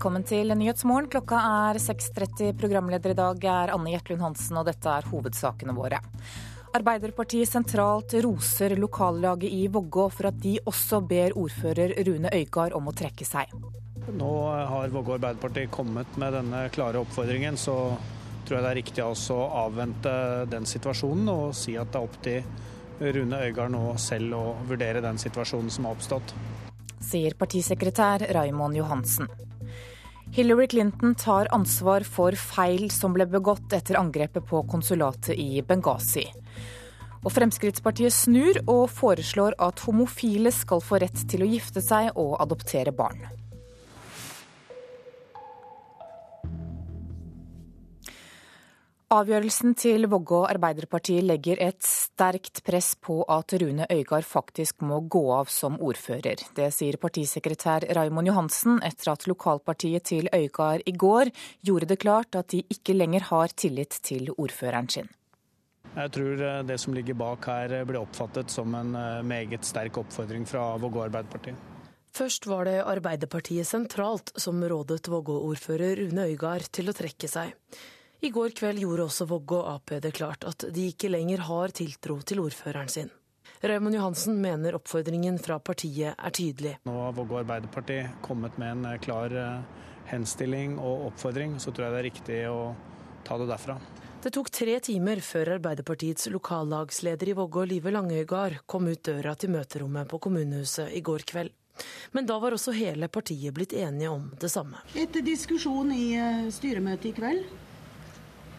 Velkommen til Nyhetsmorgen. Klokka er 6.30. Programleder i dag er Anne Gjertlund Hansen, og dette er hovedsakene våre. Arbeiderpartiet sentralt roser lokallaget i Vågå for at de også ber ordfører Rune Øygard om å trekke seg. Nå har Vågå Arbeiderparti kommet med denne klare oppfordringen, så tror jeg det er riktig av oss å avvente den situasjonen og si at det er opp til Rune Øygard nå selv å vurdere den situasjonen som har oppstått sier partisekretær Raimond Johansen. Hillary Clinton tar ansvar for feil som ble begått etter angrepet på konsulatet i Benghazi. Og Fremskrittspartiet snur og foreslår at homofile skal få rett til å gifte seg og adoptere barn. Avgjørelsen til Vågå Arbeiderparti legger et sterkt press på at Rune Øygard faktisk må gå av som ordfører. Det sier partisekretær Raimond Johansen etter at lokalpartiet til Øygard i går gjorde det klart at de ikke lenger har tillit til ordføreren sin. Jeg tror eh, det som ligger bak her ble oppfattet som en eh, meget sterk oppfordring fra Vågå Arbeiderparti. Først var det Arbeiderpartiet sentralt som rådet Vågå-ordfører Rune Øygard til å trekke seg. I går kveld gjorde også Vågå Ap det klart at de ikke lenger har tiltro til ordføreren sin. Raymond Johansen mener oppfordringen fra partiet er tydelig. Nå har Vågå Arbeiderparti kommet med en eh, klar eh, henstilling og oppfordring, så tror jeg det er riktig å ta det derfra. Det tok tre timer før Arbeiderpartiets lokallagsleder i Vågå, Live Langøygard, kom ut døra til møterommet på kommunehuset i går kveld. Men da var også hele partiet blitt enige om det samme. Etter diskusjon i eh, styremøtet i kveld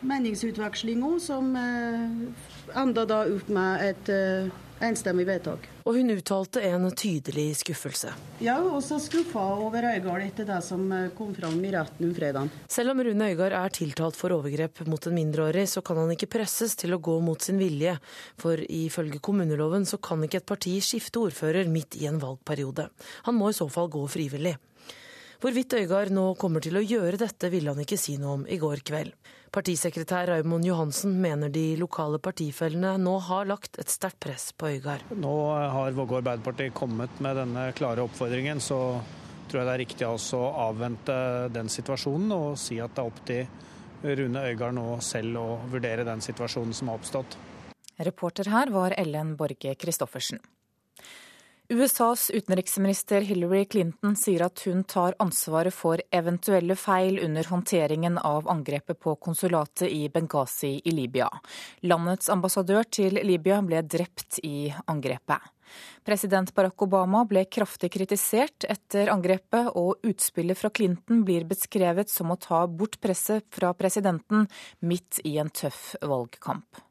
meningsutvekslinga som eh, enda da opp med et eh, enstemmig vedtak. Og hun uttalte en tydelig skuffelse. Ja, også skuffa over Øygard etter det som eh, kom fram i retten om fredagen. Selv om Rune Øygard er tiltalt for overgrep mot en mindreårig, så kan han ikke presses til å gå mot sin vilje. For ifølge kommuneloven så kan ikke et parti skifte ordfører midt i en valgperiode. Han må i så fall gå frivillig. Hvorvidt Øygard nå kommer til å gjøre dette, ville han ikke si noe om i går kveld. Partisekretær Raymond Johansen mener de lokale partifellene nå har lagt et sterkt press på Øygard. Nå har Vågå Arbeiderparti kommet med denne klare oppfordringen, så tror jeg det er riktig av oss å avvente den situasjonen og si at det er opp til Rune Øygard nå selv å vurdere den situasjonen som har oppstått. Reporter her var Ellen Borge Christoffersen. USAs utenriksminister Hillary Clinton sier at hun tar ansvaret for eventuelle feil under håndteringen av angrepet på konsulatet i Benghazi i Libya. Landets ambassadør til Libya ble drept i angrepet. President Barack Obama ble kraftig kritisert etter angrepet, og utspillet fra Clinton blir beskrevet som å ta bort presset fra presidenten midt i en tøff valgkamp.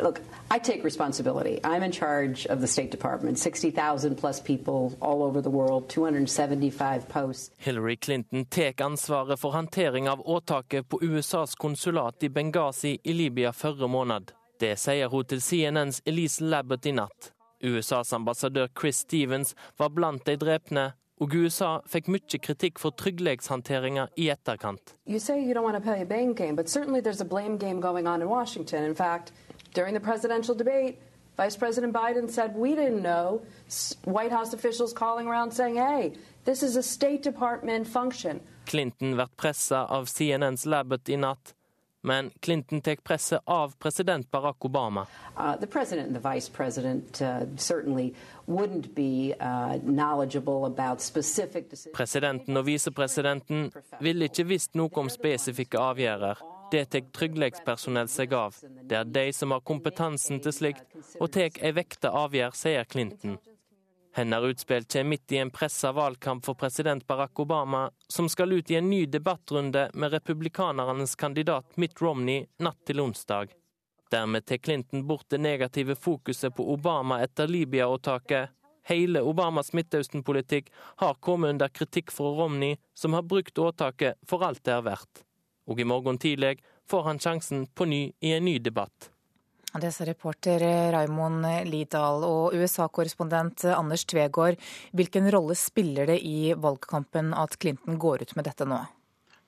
Look, I take responsibility. I'm in charge of the State Department. 60,000 plus people all over the world, 275 posts. Hillary Clinton tar ansvaret for håndtering av åtaket på USAs konsulat i Benghazi i Libya forrige måned. Det sier hun til CNNs Elise Labbott i natt. USAs ambassadør Chris Stevens var blant de drepne, og USA fikk mye kritikk for trygghetshåndteringa i etterkant. You say you don't want to play a blame game, but certainly there's a blame game going on in Washington. In fact, During the presidential debate, Vice President Biden said, We didn't know. White House officials calling around saying, Hey, this is a State Department function. Clinton ble pressa av CNNs Labbot i natt. Men Clinton tar presset av president Barack Obama. Uh, the president and the vice president uh, certainly wouldn't be uh, knowledgeable about specific decisions. Presidenten og visepresidenten ville ikke visst noe om spesifikke avgjørelser. Det tar tryggleikspersonell seg av. Det er de som har kompetansen til slikt, og tar ei vekta avgjør, sier Clinton. Hennes utspill kommer midt i en pressa valgkamp for president Barack Obama, som skal ut i en ny debattrunde med republikanernes kandidat Mitt Romney natt til onsdag. Dermed tar Clinton bort det negative fokuset på Obama etter Libya-åtaket. Hele Obamas Midtøsten-politikk har kommet under kritikk fra Romney, som har brukt åtaket for alt det er verdt og i morgen tidlig får han sjansen på ny i en ny debatt. Det sa reporter Raimond Lidahl og USA-korrespondent Anders Tvegård. Hvilken rolle spiller det i valgkampen at Clinton går ut med dette nå?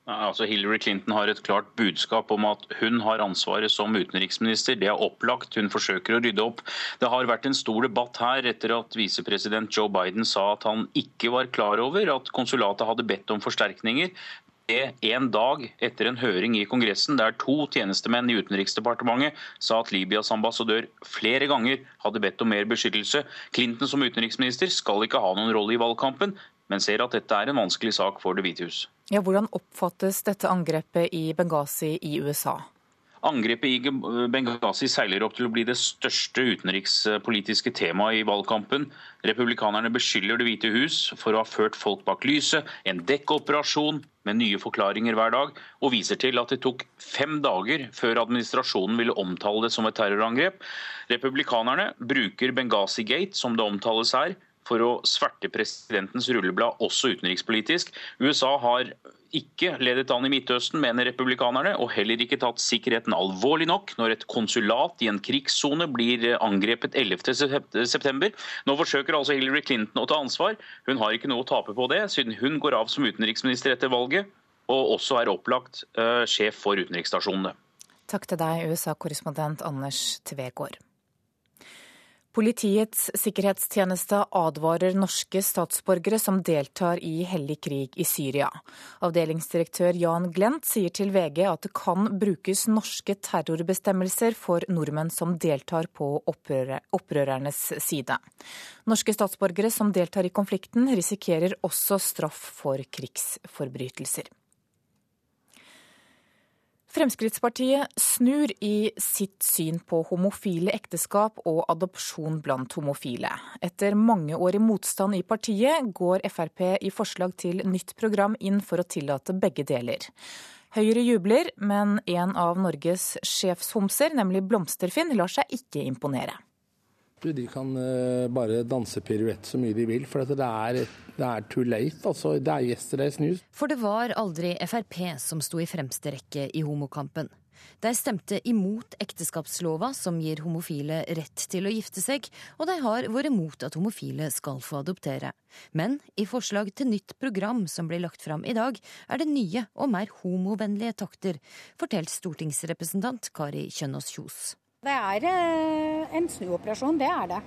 Altså Hillary Clinton har et klart budskap om at hun har ansvaret som utenriksminister. Det er opplagt. Hun forsøker å rydde opp. Det har vært en stor debatt her etter at visepresident Joe Biden sa at han ikke var klar over at konsulatet hadde bedt om forsterkninger. Det en dag etter en høring i Kongressen der to tjenestemenn i Utenriksdepartementet sa at Libyas ambassadør flere ganger hadde bedt om mer beskyttelse. Clinton som utenriksminister skal ikke ha noen rolle i valgkampen, men ser at dette er en vanskelig sak for Det hvite hus. Ja, hvordan oppfattes dette angrepet i Benghazi i USA? Angrepet i Benghazi seiler opp til å bli det største utenrikspolitiske temaet i valgkampen. Republikanerne beskylder Det hvite hus for å ha ført folk bak lyset, en dekkoperasjon med nye forklaringer hver dag, og viser til at det tok fem dager før administrasjonen ville omtale det som et terrorangrep. Republikanerne bruker Benghazi Gate, som det omtales her, for å sverte presidentens rulleblad, også utenrikspolitisk. USA har ikke ledet an i Midtøsten, mener republikanerne, og heller ikke tatt sikkerheten alvorlig nok når et konsulat i en krigssone blir angrepet 11.9. Nå forsøker altså Hillary Clinton å ta ansvar. Hun har ikke noe å tape på det, siden hun går av som utenriksminister etter valget, og også er opplagt uh, sjef for utenriksstasjonene. Takk til deg, USA-korrespondent Anders Tvegård. Politiets sikkerhetstjeneste advarer norske statsborgere som deltar i hellig krig i Syria. Avdelingsdirektør Jan Glent sier til VG at det kan brukes norske terrorbestemmelser for nordmenn som deltar på opprørernes side. Norske statsborgere som deltar i konflikten risikerer også straff for krigsforbrytelser. Fremskrittspartiet snur i sitt syn på homofile ekteskap og adopsjon blant homofile. Etter mange år i motstand i partiet, går Frp i forslag til nytt program inn for å tillate begge deler. Høyre jubler, men en av Norges sjefshomser, nemlig Blomsterfinn, lar seg ikke imponere. De kan uh, bare danse piruett så mye de vil, for det er, det er too late. Altså, det er yesterday's news. For det var aldri Frp som sto i fremste rekke i homokampen. De stemte imot ekteskapslova som gir homofile rett til å gifte seg, og de har vært imot at homofile skal få adoptere. Men i forslag til nytt program som blir lagt fram i dag, er det nye og mer homovennlige takter, fortalt stortingsrepresentant Kari Kjønaas Kjos. Det er eh, en snuoperasjon, det er det.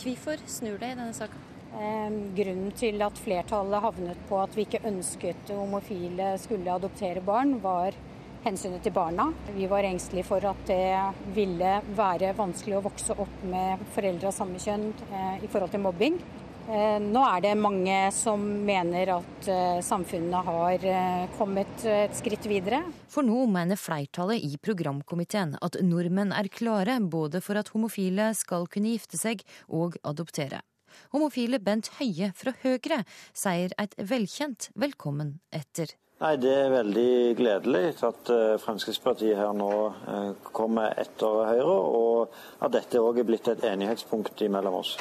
Hvorfor snur det i denne saken? Grunnen til at flertallet havnet på at vi ikke ønsket homofile skulle adoptere barn, var hensynet til barna. Vi var engstelige for at det ville være vanskelig å vokse opp med foreldre av samme kjønn eh, i forhold til mobbing. Eh, nå er det mange som mener at eh, samfunnet har eh, kommet et skritt videre. For nå mener flertallet i programkomiteen at nordmenn er klare både for at homofile skal kunne gifte seg og adoptere. Homofile Bent Høie fra Høyre sier et velkjent velkommen etter Nei, Det er veldig gledelig at eh, Fremskrittspartiet her nå eh, kommer etter Høyre, og at dette òg er blitt et enighetspunkt mellom oss.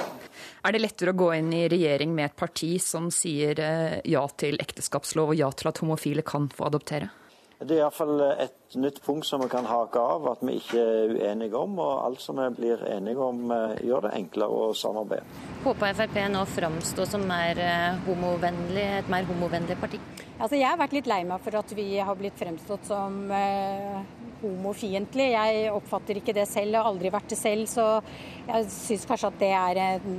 Er det lettere å gå inn i regjering med et parti som sier eh, ja til ekteskapslov og ja til at homofile kan få adoptere? Det er iallfall et nytt punkt som vi kan hake av, at vi ikke er uenige om. Og alt som vi blir enige om, gjør det enklere å samarbeide. Håper Frp nå framstår som mer homovennlig, et mer homovennlig parti? Altså, jeg har vært litt lei meg for at vi har blitt fremstått som eh, homofiendtlig. Jeg oppfatter ikke det selv, og har aldri vært det selv. Så jeg syns kanskje at det er en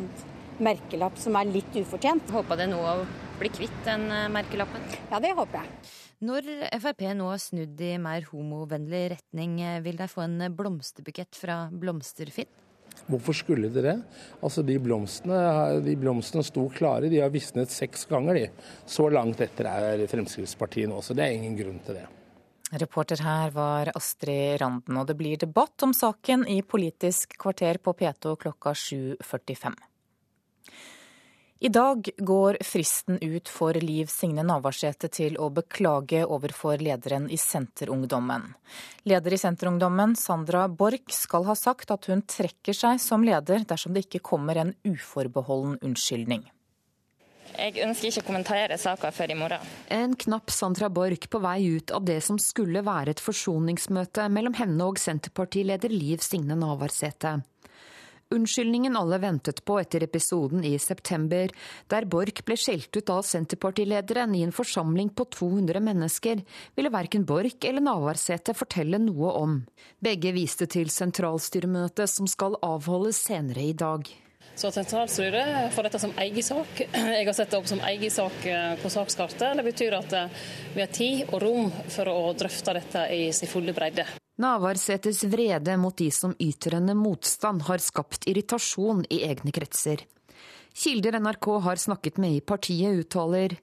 merkelapp som er litt ufortjent. Håper det nå å bli kvitt den eh, merkelappen? Ja, det håper jeg. Når Frp nå har snudd i mer homovennlig retning, eh, vil de få en blomsterbukett fra Blomsterfinn? Hvorfor skulle de det? Altså De blomstene, de blomstene sto klare, de har visnet seks ganger. de. Så langt etter er Fremskrittspartiet nå, så det er ingen grunn til det. Reporter her var Astrid Randen, og det blir debatt om saken i Politisk kvarter på P2 klokka 7.45. I dag går fristen ut for Liv Signe Navarsete til å beklage overfor lederen i Senterungdommen. Leder i Senterungdommen, Sandra Borch, skal ha sagt at hun trekker seg som leder dersom det ikke kommer en uforbeholden unnskyldning. Jeg ønsker ikke å kommentere saka før i morgen. En knapp Sandra Borch på vei ut av det som skulle være et forsoningsmøte mellom henne og Senterpartileder Liv Signe Navarsete. Unnskyldningen alle ventet på etter episoden i september, der Borch ble skjelt ut av Senterpartilederen i en forsamling på 200 mennesker, ville verken Borch eller Navarsete fortelle noe om. Begge viste til sentralstyremøtet som skal avholdes senere i dag. Så sentralstyret får dette som egen sak. Jeg har sett det opp som egen sak eh, på sakskartet. Det betyr at eh, vi har tid og rom for å drøfte dette i sin fulle bredde. Navarsetes vrede mot de som yter henne motstand, har skapt irritasjon i egne kretser. Kilder NRK har snakket med i partiet, uttaler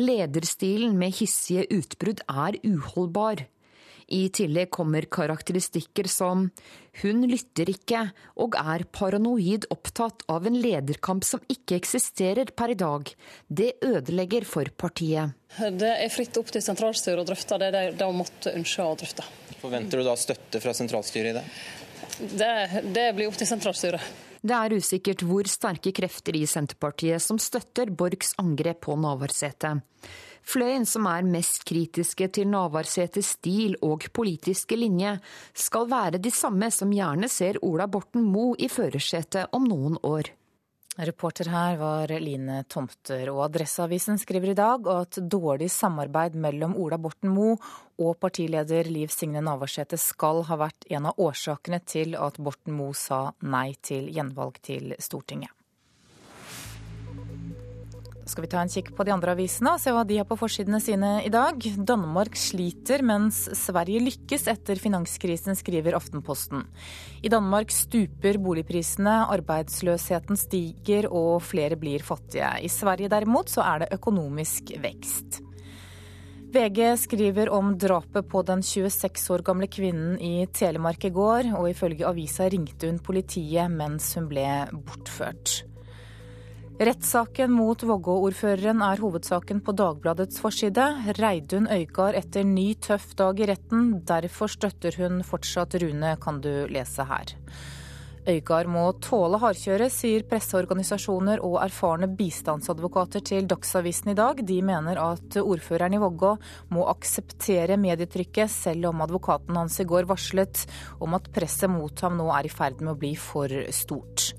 lederstilen med hissige utbrudd er uholdbar. I tillegg kommer karakteristikker som hun lytter ikke og er paranoid opptatt av en lederkamp som ikke eksisterer per i dag. Det ødelegger for partiet. Det er fritt opp til sentralstyret å drøfte det de da måtte ønske å drøfte. Forventer du da støtte fra sentralstyret i det? Det, det blir opp til sentralstyret. Det er usikkert hvor sterke krefter i Senterpartiet som støtter Borchs angrep på Navarsete. Fløyen som er mest kritiske til Navarsetes stil og politiske linje, skal være de samme som gjerne ser Ola Borten Moe i førersetet om noen år. Reporter her var Line Tomter, og Adresseavisen skriver i dag at dårlig samarbeid mellom Ola Borten Moe og partileder Liv Signe Navarsete skal ha vært en av årsakene til at Borten Moe sa nei til gjenvalg til Stortinget skal vi ta en kikk på de andre avisene og se hva de har på forsidene sine i dag. Danmark sliter mens Sverige lykkes etter finanskrisen, skriver Aftenposten. I Danmark stuper boligprisene, arbeidsløsheten stiger og flere blir fattige. I Sverige derimot så er det økonomisk vekst. VG skriver om drapet på den 26 år gamle kvinnen i Telemark i går, og ifølge avisa ringte hun politiet mens hun ble bortført. Rettssaken mot Vågå-ordføreren er hovedsaken på Dagbladets forside. Reidun Øygard etter ny tøff dag i retten. Derfor støtter hun fortsatt Rune, kan du lese her. Øygard må tåle hardkjøret, sier presseorganisasjoner og erfarne bistandsadvokater til Dagsavisen i dag. De mener at ordføreren i Vågå må akseptere medietrykket, selv om advokaten hans i går varslet om at presset mot ham nå er i ferd med å bli for stort.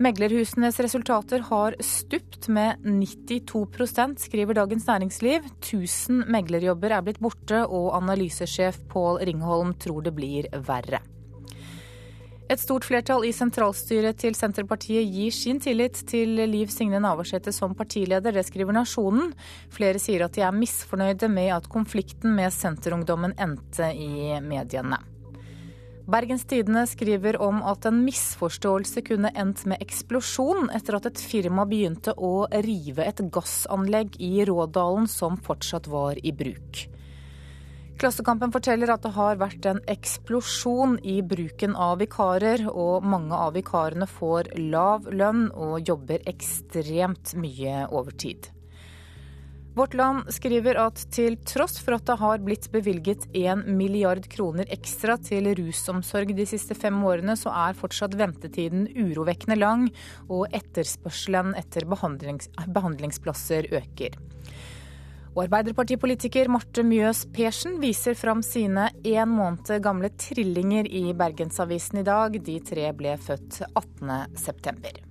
Meglerhusenes resultater har stupt med 92% skriver Dagens Næringsliv. 1000 meglerjobber er blitt borte, og analysesjef Pål Ringholm tror det blir verre. Et stort flertall i sentralstyret til Senterpartiet gir sin tillit til Liv Signe Navarsete som partileder, det skriver Nasjonen. Flere sier at de er misfornøyde med at konflikten med Senterungdommen endte i mediene. Bergens Tidende skriver om at en misforståelse kunne endt med eksplosjon etter at et firma begynte å rive et gassanlegg i Rådalen som fortsatt var i bruk. Klassekampen forteller at det har vært en eksplosjon i bruken av vikarer, og mange av vikarene får lav lønn og jobber ekstremt mye overtid. Vårt Land skriver at til tross for at det har blitt bevilget 1 milliard kroner ekstra til rusomsorg de siste fem årene, så er fortsatt ventetiden urovekkende lang, og etterspørselen etter behandlings behandlingsplasser øker. Og Arbeiderpartipolitiker Marte Mjøs Persen viser fram sine én måned gamle trillinger i Bergensavisen i dag. De tre ble født 18.9.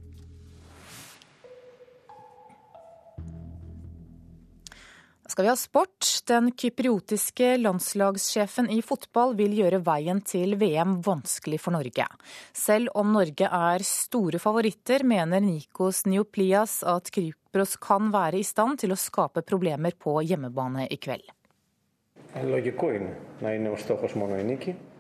skal vi ha sport. Den kypriotiske landslagssjefen i fotball vil gjøre veien til VM vanskelig for Norge. Selv om Norge er store favoritter, mener Nikos Nioplias at Kypros kan være i stand til å skape problemer på hjemmebane i kveld.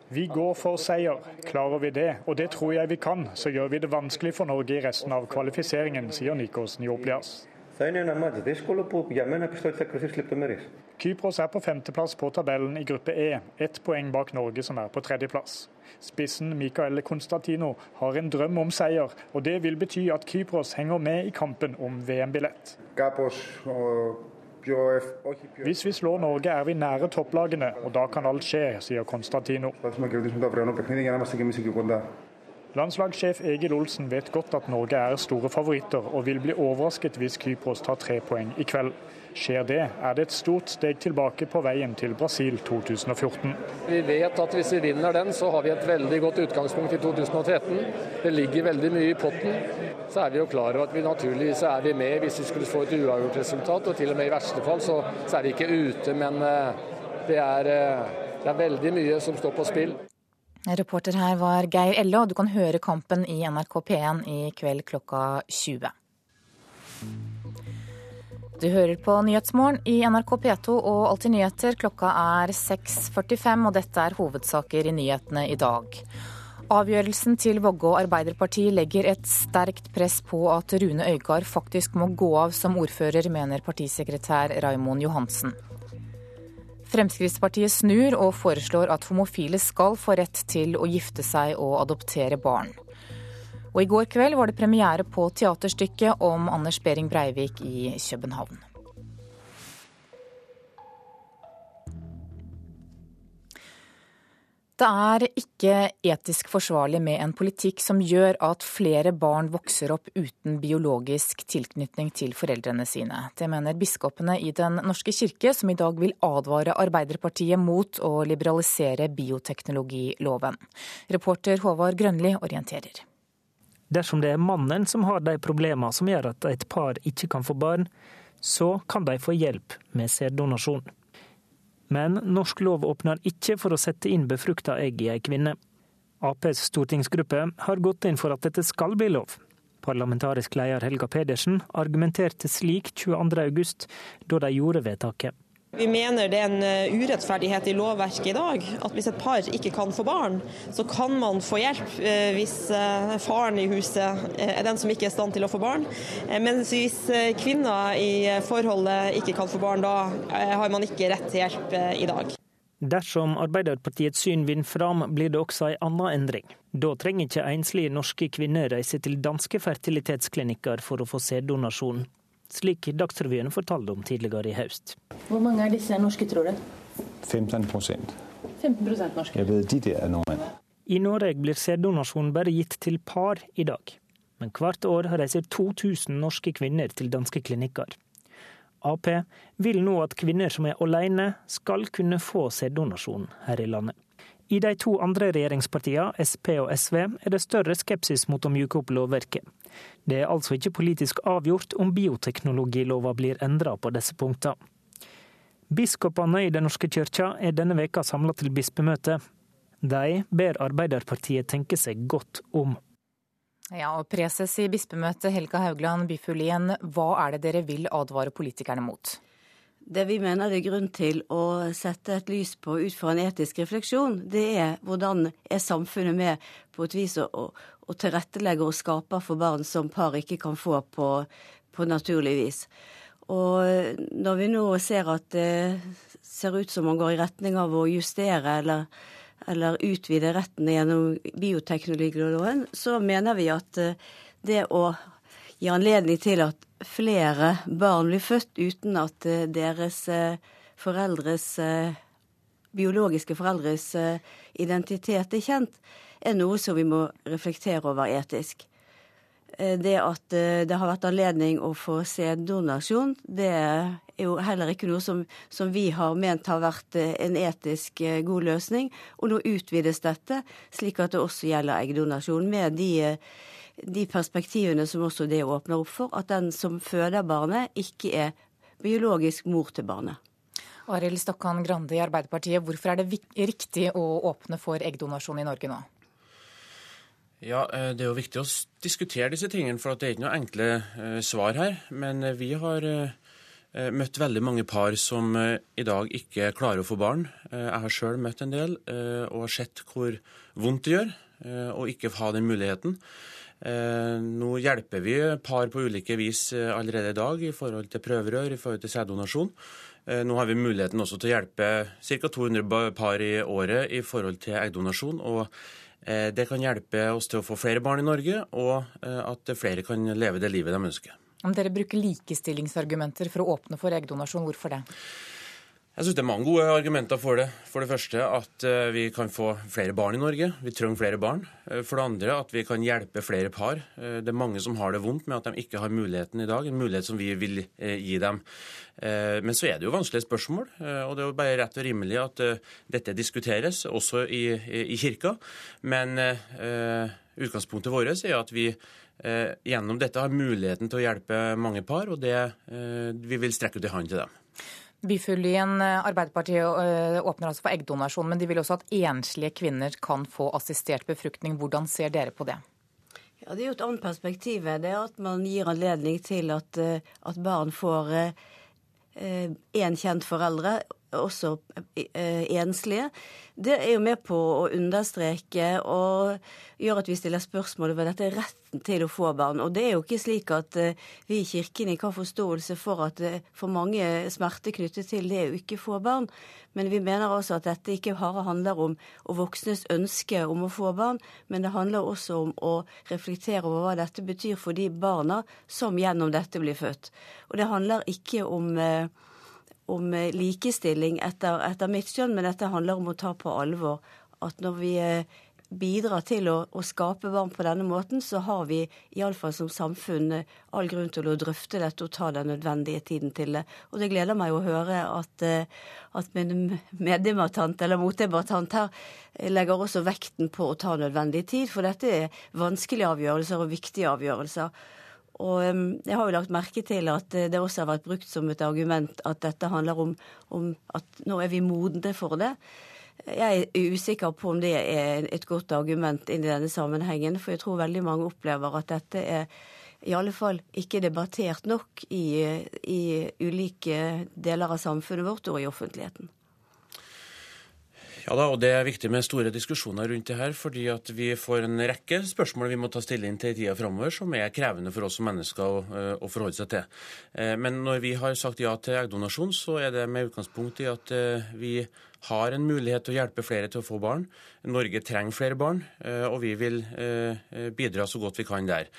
Vi går for seier. Klarer vi det, og det tror jeg vi kan, så gjør vi det vanskelig for Norge i resten av kvalifiseringen, sier Nikos Nioplias Θα είναι ένα μάτς δύσκολο που για μένα πιστεύω ότι θα κρυθεί λεπτομέρειες. Kypros er på femteplass på tabellen i gruppe E, ett poeng bak Norge som er på tredjeplass. Spissen Mikael Konstantino har en drøm om seier, og det vil bety at Kypros henger med i kampen om VM-billett. Hvis vi slår Norge er vi nære topplagene, og da kan alt skje, sier Konstantino. Landslagssjef Egil Olsen vet godt at Norge er store favoritter, og vil bli overrasket hvis Kypros tar tre poeng i kveld. Skjer det, er det et stort steg tilbake på veien til Brasil 2014. Vi vet at hvis vi vinner den, så har vi et veldig godt utgangspunkt i 2013. Det ligger veldig mye i potten. Så er vi jo klar over at vi naturligvis er vi med hvis vi skulle få et uavgjort resultat. Og til og med i verste fall så, så er vi ikke ute, men eh, det er, eh, det er veldig mye som står på spill. Reporter her var Geir Elle, og du kan høre kampen i NRK P1 i kveld klokka 20. Du hører på Nyhetsmorgen i NRK P2 og Alltid nyheter. Klokka er 6.45, og dette er hovedsaker i nyhetene i dag. Avgjørelsen til Vågå Arbeiderparti legger et sterkt press på at Rune Øygard faktisk må gå av som ordfører, mener partisekretær Raimond Johansen. Fremskrittspartiet snur og foreslår at homofile skal få rett til å gifte seg og adoptere barn. Og i går kveld var det premiere på teaterstykket om Anders Behring Breivik i København. Det er ikke etisk forsvarlig med en politikk som gjør at flere barn vokser opp uten biologisk tilknytning til foreldrene sine. Det mener biskopene i Den norske kirke, som i dag vil advare Arbeiderpartiet mot å liberalisere bioteknologiloven. Reporter Håvard Grønli orienterer. Dersom det er mannen som har de problemene som gjør at et par ikke kan få barn, så kan de få hjelp med sæddonasjon. Men norsk lov åpner ikke for å sette inn befrukta egg i ei kvinne. Aps stortingsgruppe har gått inn for at dette skal bli lov. Parlamentarisk leder Helga Pedersen argumenterte slik 22.8, da de gjorde vedtaket. Vi mener det er en eh, urettferdighet i lovverket i dag. At hvis et par ikke kan få barn, så kan man få hjelp eh, hvis eh, faren i huset er den som ikke er i stand til å få barn. Mens hvis kvinner i forholdet ikke kan få barn, da har man ikke rett til hjelp i dag. Dersom Arbeiderpartiets syn vinner fram, blir det også en annen endring. Da trenger ikke enslige norske kvinner reise til danske fertilitetsklinikker for å få sæddonasjon slik Dagsrevyen fortalte om tidligere i høst. Hvor mange av disse er norske, tror du? 15% 15% norske. Jeg vet de er nordmenn. I Norge blir sæddonasjon bare gitt til par i dag. Men hvert år reiser 2000 norske kvinner til danske klinikker. Ap vil nå at kvinner som er alene, skal kunne få sæddonasjon her i landet. I de to andre regjeringspartiene, Sp og SV, er det større skepsis mot å mjuke opp lovverket. Det er altså ikke politisk avgjort om bioteknologilova blir endra på disse punktene. Biskopene i Den norske kyrkja er denne veka samla til bispemøte. De ber Arbeiderpartiet tenke seg godt om. Ja, og Preses i bispemøtet, Helga Haugland Byfuglien, hva er det dere vil advare politikerne mot? Det vi mener det er grunn til å sette et lys på ut fra en etisk refleksjon, det er hvordan er samfunnet med på et vis å, å tilrettelegger og skaper for barn som par ikke kan få på, på naturlig vis. Og når vi nå ser at det ser ut som man går i retning av å justere eller, eller utvide retten gjennom bioteknologiloven, så mener vi at det å gi anledning til at flere barn blir født uten at eh, deres eh, foreldres eh, biologiske foreldres identitet er kjent, er noe som vi må reflektere over etisk. Det at det har vært anledning å få sæddonasjon, det er jo heller ikke noe som, som, vi har ment har vært en etisk god løsning. Og nå utvides dette, slik at det også gjelder eggdonasjon, med de de perspektivene som også det åpner opp for, at den som føder barnet, ikke er biologisk mor til barnet. Arild Stokkan Grande i Arbeiderpartiet, hvorfor er det riktig å åpne for eggdonasjon i Norge nå? Ja, eh, Det er jo viktig å diskutere disse tingene, for det er ikke noe enkle eh, svar her. Men eh, vi har møtt veldig mange par som i dag ikke klarer å få barn. Jeg har sjøl møtt en del og har sett hvor vondt det gjør å ikke ha den muligheten. Nå hjelper vi par på ulike vis allerede i dag i forhold til prøverør, i forhold til sæddonasjon. Nå har vi muligheten også til å hjelpe ca. 200 par i året i forhold til eggdonasjon. og Det kan hjelpe oss til å få flere barn i Norge, og at flere kan leve det livet de ønsker. Om dere bruker likestillingsargumenter for å åpne for eggdonasjon, hvorfor det? Jeg synes Det er mange gode argumenter for det. For det første at eh, vi kan få flere barn i Norge. Vi trenger flere barn. Eh, for det andre at vi kan hjelpe flere par. Eh, det er mange som har det vondt med at de ikke har muligheten i dag. En mulighet som vi vil gi dem. Men så er det jo vanskelige spørsmål. Og det er jo bare rett og rimelig at dette diskuteres, også i, i kirka. Men utgangspunktet vårt er at vi gjennom dette har muligheten til å hjelpe mange par, og det, vi vil strekke ut en hånd til dem. Byfuglien eh, Arbeiderpartiet eh, åpner altså for eggdonasjon, men de vil også at enslige kvinner kan få assistert befruktning. Hvordan ser dere på det? Ja, Det er jo et annet perspektiv. Det er at man gir anledning til at, eh, at barn får én kjent foreldre, også enslige. Det er jo med på å understreke og gjøre at vi stiller spørsmål ved dette retten til å få barn. Og det er jo ikke slik at eh, vi i Kirken ikke har forståelse for at det for mange smerte knyttet til det å ikke få barn. Men vi mener altså at dette ikke bare handler om å voksnes ønske om å få barn, men det handler også om å reflektere over hva dette betyr for de barna som gjennom dette blir født. Og det handler ikke om eh, om eh, likestilling etter, etter mitt skjønn, men dette handler om å ta på alvor at når vi eh, bidrar til å, å, skape barn på denne måten, så har vi iallfall som samfunn eh, all grunn til å drøfte dette og ta den nødvendige tiden til det. Og det gleder meg å høre at, at min meddebattant eller motdebattant her legger også vekten på å ta nødvendig tid, for dette er vanskelige avgjørelser og viktige avgjørelser. Og jeg har jo lagt merke til at eh, det også har vært brukt som et argument at dette handler om, om at nå er vi modne for det. Jeg er usikker på om det er et godt argument inn i denne sammenhengen, for jeg tror veldig mange opplever at dette er i alle fall ikke debattert nok i, i ulike deler av samfunnet vårt og i offentligheten. Ja da, og Det er viktig med store diskusjoner rundt det her, fordi at vi får en rekke spørsmål vi må ta stilling til i tida framover, som er krevende for oss som mennesker å, eh, å, forholde seg til. Eh, men når vi har sagt ja til eggdonasjon, så er det med utgangspunkt i at eh, vi har en mulighet til å hjelpe flere til å få barn. Norge trenger flere barn, og vi vil bidra så godt vi kan der.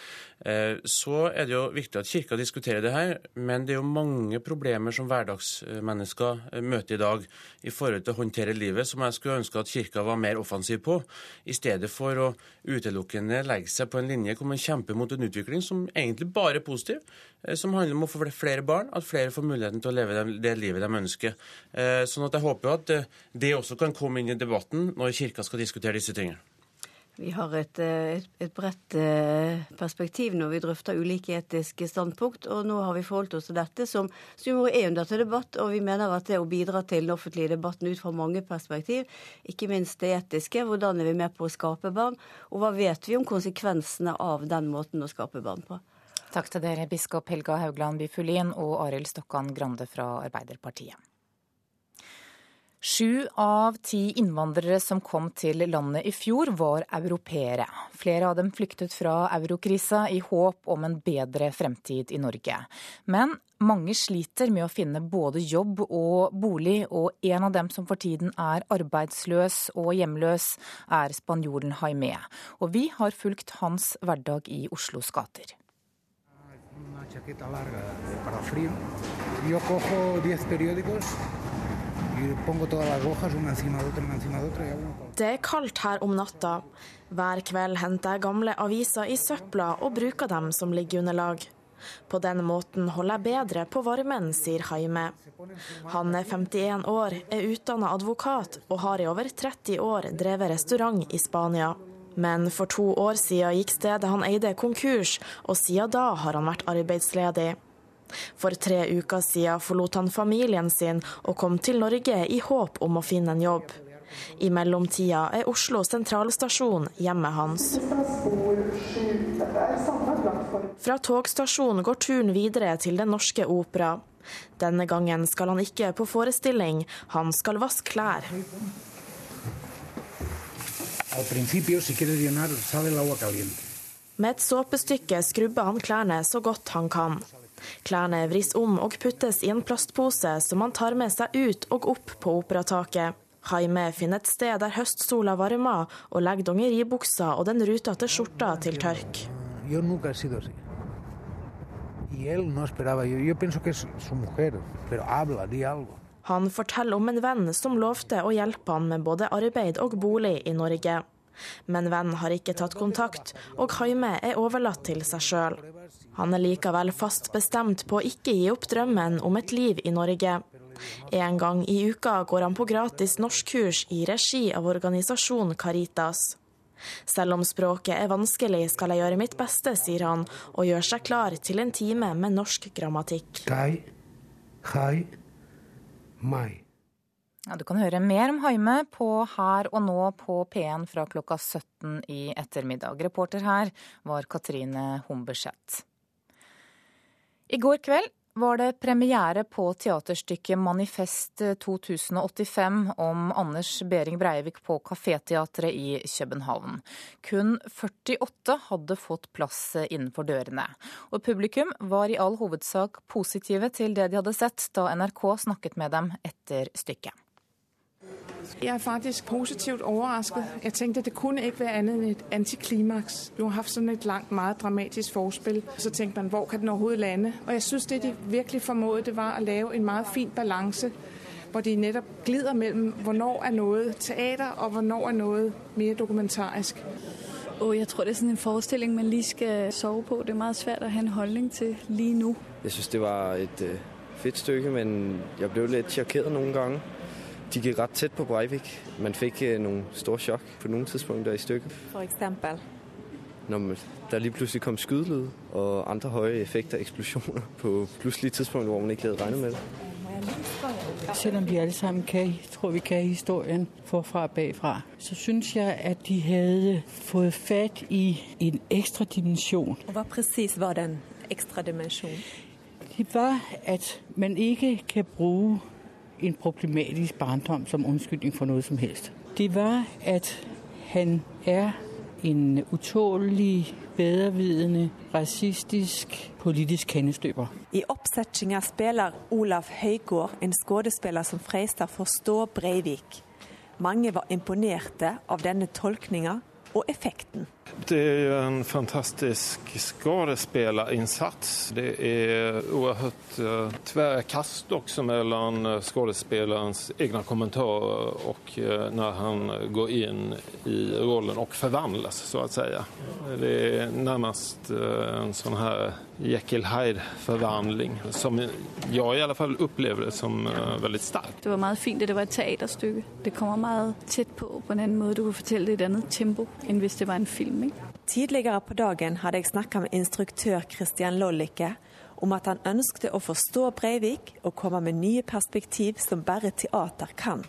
Eh, så er det jo viktig at Kirka diskuterer det her, men det er jo mange problemer som hverdagsmennesker eh, møter i dag i forhold til å håndtere livet, som jeg skulle ønske at Kirka var mer offensiv på, i stedet for å utelukkende legge seg på en linje hvor man kjemper mot en utvikling som egentlig bare er positiv, eh, som handler om å få flere barn, at flere får muligheten til å leve det livet de ønsker. Sånn at jeg håper at det også kan komme inn i debatten når Kirka skal diskutere disse tingene. Vi har et, eh, et, et, bredt eh, perspektiv når vi drøfter ulike etiske standpunkt, og nå har vi forholdt oss til dette, som, som er under til debatt. Og vi mener at det å bidra til den offentlige debatten ut fra mange perspektiv, ikke minst det etiske, hvordan er vi med på å skape barn, og hva vet vi om konsekvensene av den måten å skape barn på? Takk til dere, biskop Helga Haugland Bifulin og Arild Stokkan Grande fra Arbeiderpartiet. Sju av ti innvandrere som kom til landet i fjor, var europeere. Flere av dem flyktet fra eurokrisa i håp om en bedre fremtid i Norge. Men mange sliter med å finne både jobb og bolig, og en av dem som for tiden er arbeidsløs og hjemløs, er spanjolen Jaime. Og vi har fulgt hans hverdag i Oslos gater. Chaqueta larga para frío. Yo cojo 10 periódicos det er kaldt her om natta. Hver kveld henter jeg gamle aviser i søpla og bruker dem som liggeunderlag. På den måten holder jeg bedre på varmen, sier Jaime. Han er 51 år, er utdanna advokat og har i over 30 år drevet restaurant i Spania. Men for to år siden gikk stedet han eide konkurs, og siden da har han vært arbeidsledig. For tre uker siden forlot han familien sin og kom til Norge i håp om å finne en jobb. I mellomtida er Oslo sentralstasjon hjemmet hans. Fra togstasjonen går turen videre til Den norske opera. Denne gangen skal han ikke på forestilling, han skal vaske klær. Med et såpestykke skrubber han klærne så godt han kan. Klærne vris om og puttes i en plastpose som han tar med seg ut og opp på operataket. Jaime finner et sted der høstsola varmer, og legger dongeribuksa og den rutete skjorta til tørk. Han forteller om en venn som lovte å hjelpe han med både arbeid og bolig i Norge. Men vennen har ikke tatt kontakt, og Haime er overlatt til seg sjøl. Han er likevel fast bestemt på å ikke gi opp drømmen om et liv i Norge. En gang i uka går han på gratis norskkurs i regi av organisasjonen Caritas. Selv om språket er vanskelig, skal jeg gjøre mitt beste, sier han, og gjør seg klar til en time med norsk grammatikk. Dei, kai, mai. Ja, du kan høre mer om Haime på Her og nå på P1 fra klokka 17 i ettermiddag. Reporter her var Katrine Humberseth. I går kveld var det premiere på teaterstykket Manifest 2085 om Anders Behring Breivik på Kaféteatret i København. Kun 48 hadde fått plass innenfor dørene. Og publikum var i all hovedsak positive til det de hadde sett da NRK snakket med dem etter stykket. Jeg er faktisk positivt overrasket. Jeg tenkte det kunne ikke være annet enn et antiklimaks. Du har hatt sånn et langt, meget dramatisk forspill. Så tenkte man hvor kan den overhodet lande? Og jeg syns det de virkelig formåede, det var å lage en meget fin balanse. Hvor de nettopp glider mellom hvornår er noe teater, og hvornår er noe mer dokumentarisk. Oh, jeg tror det er sådan en forestilling man lige skal sove på. Det er meget svært å ha en holdning til lige nå. Jeg syns det var et uh, fedt stykke, men jeg ble litt sjokkert noen ganger. De gikk rett tett på Breivik. Man fikk uh, noen store sjokk på noen tidspunkter i stykket. For eksempel? Når der lige plutselig kom skuddlyd og andre høye effekter, eksplosjoner, på plutselige tidspunkter hvor man ikke hadde regnet med det. Selvom vi alle sammen kan, tror vi kan historien forfra og bagfra, så syns jeg at de hadde fått fatt i en ekstra dimensjon. Og Hva presis var den ekstra dimensjonen? Det var at man ikke kan bruke en problematisk barndom som unnskyldning for noe som helst. Det var at han er en utålelig, bedrevidende, rasistisk politisk kennestøper. I oppsettinga spiller Olav Høygård en skuespiller som frester for Stå Breivik. Mange var imponerte av denne tolkninga og effekten. Det er jo en fantastisk skuespillerinnsats. Det er uhørt uh, tvära også mellom skuespillerens egne kommentarer og uh, når han går inn i rollen og forvandles, så å si. Det er nærmest en sånn her Jekyll Hyde-forvandling som jeg i alle fall opplever det som veldig sterk. Det var veldig fint at det var et teaterstykke. Det kommer veldig tett på på en annen måte. Du kan fortelle det i et annet tempo enn hvis det var en film. Ikke? Tidligere på dagen hadde jeg snakka med instruktør Christian Lollicke om at han ønskte å forstå Breivik og komme med nye perspektiv som bare teater kan,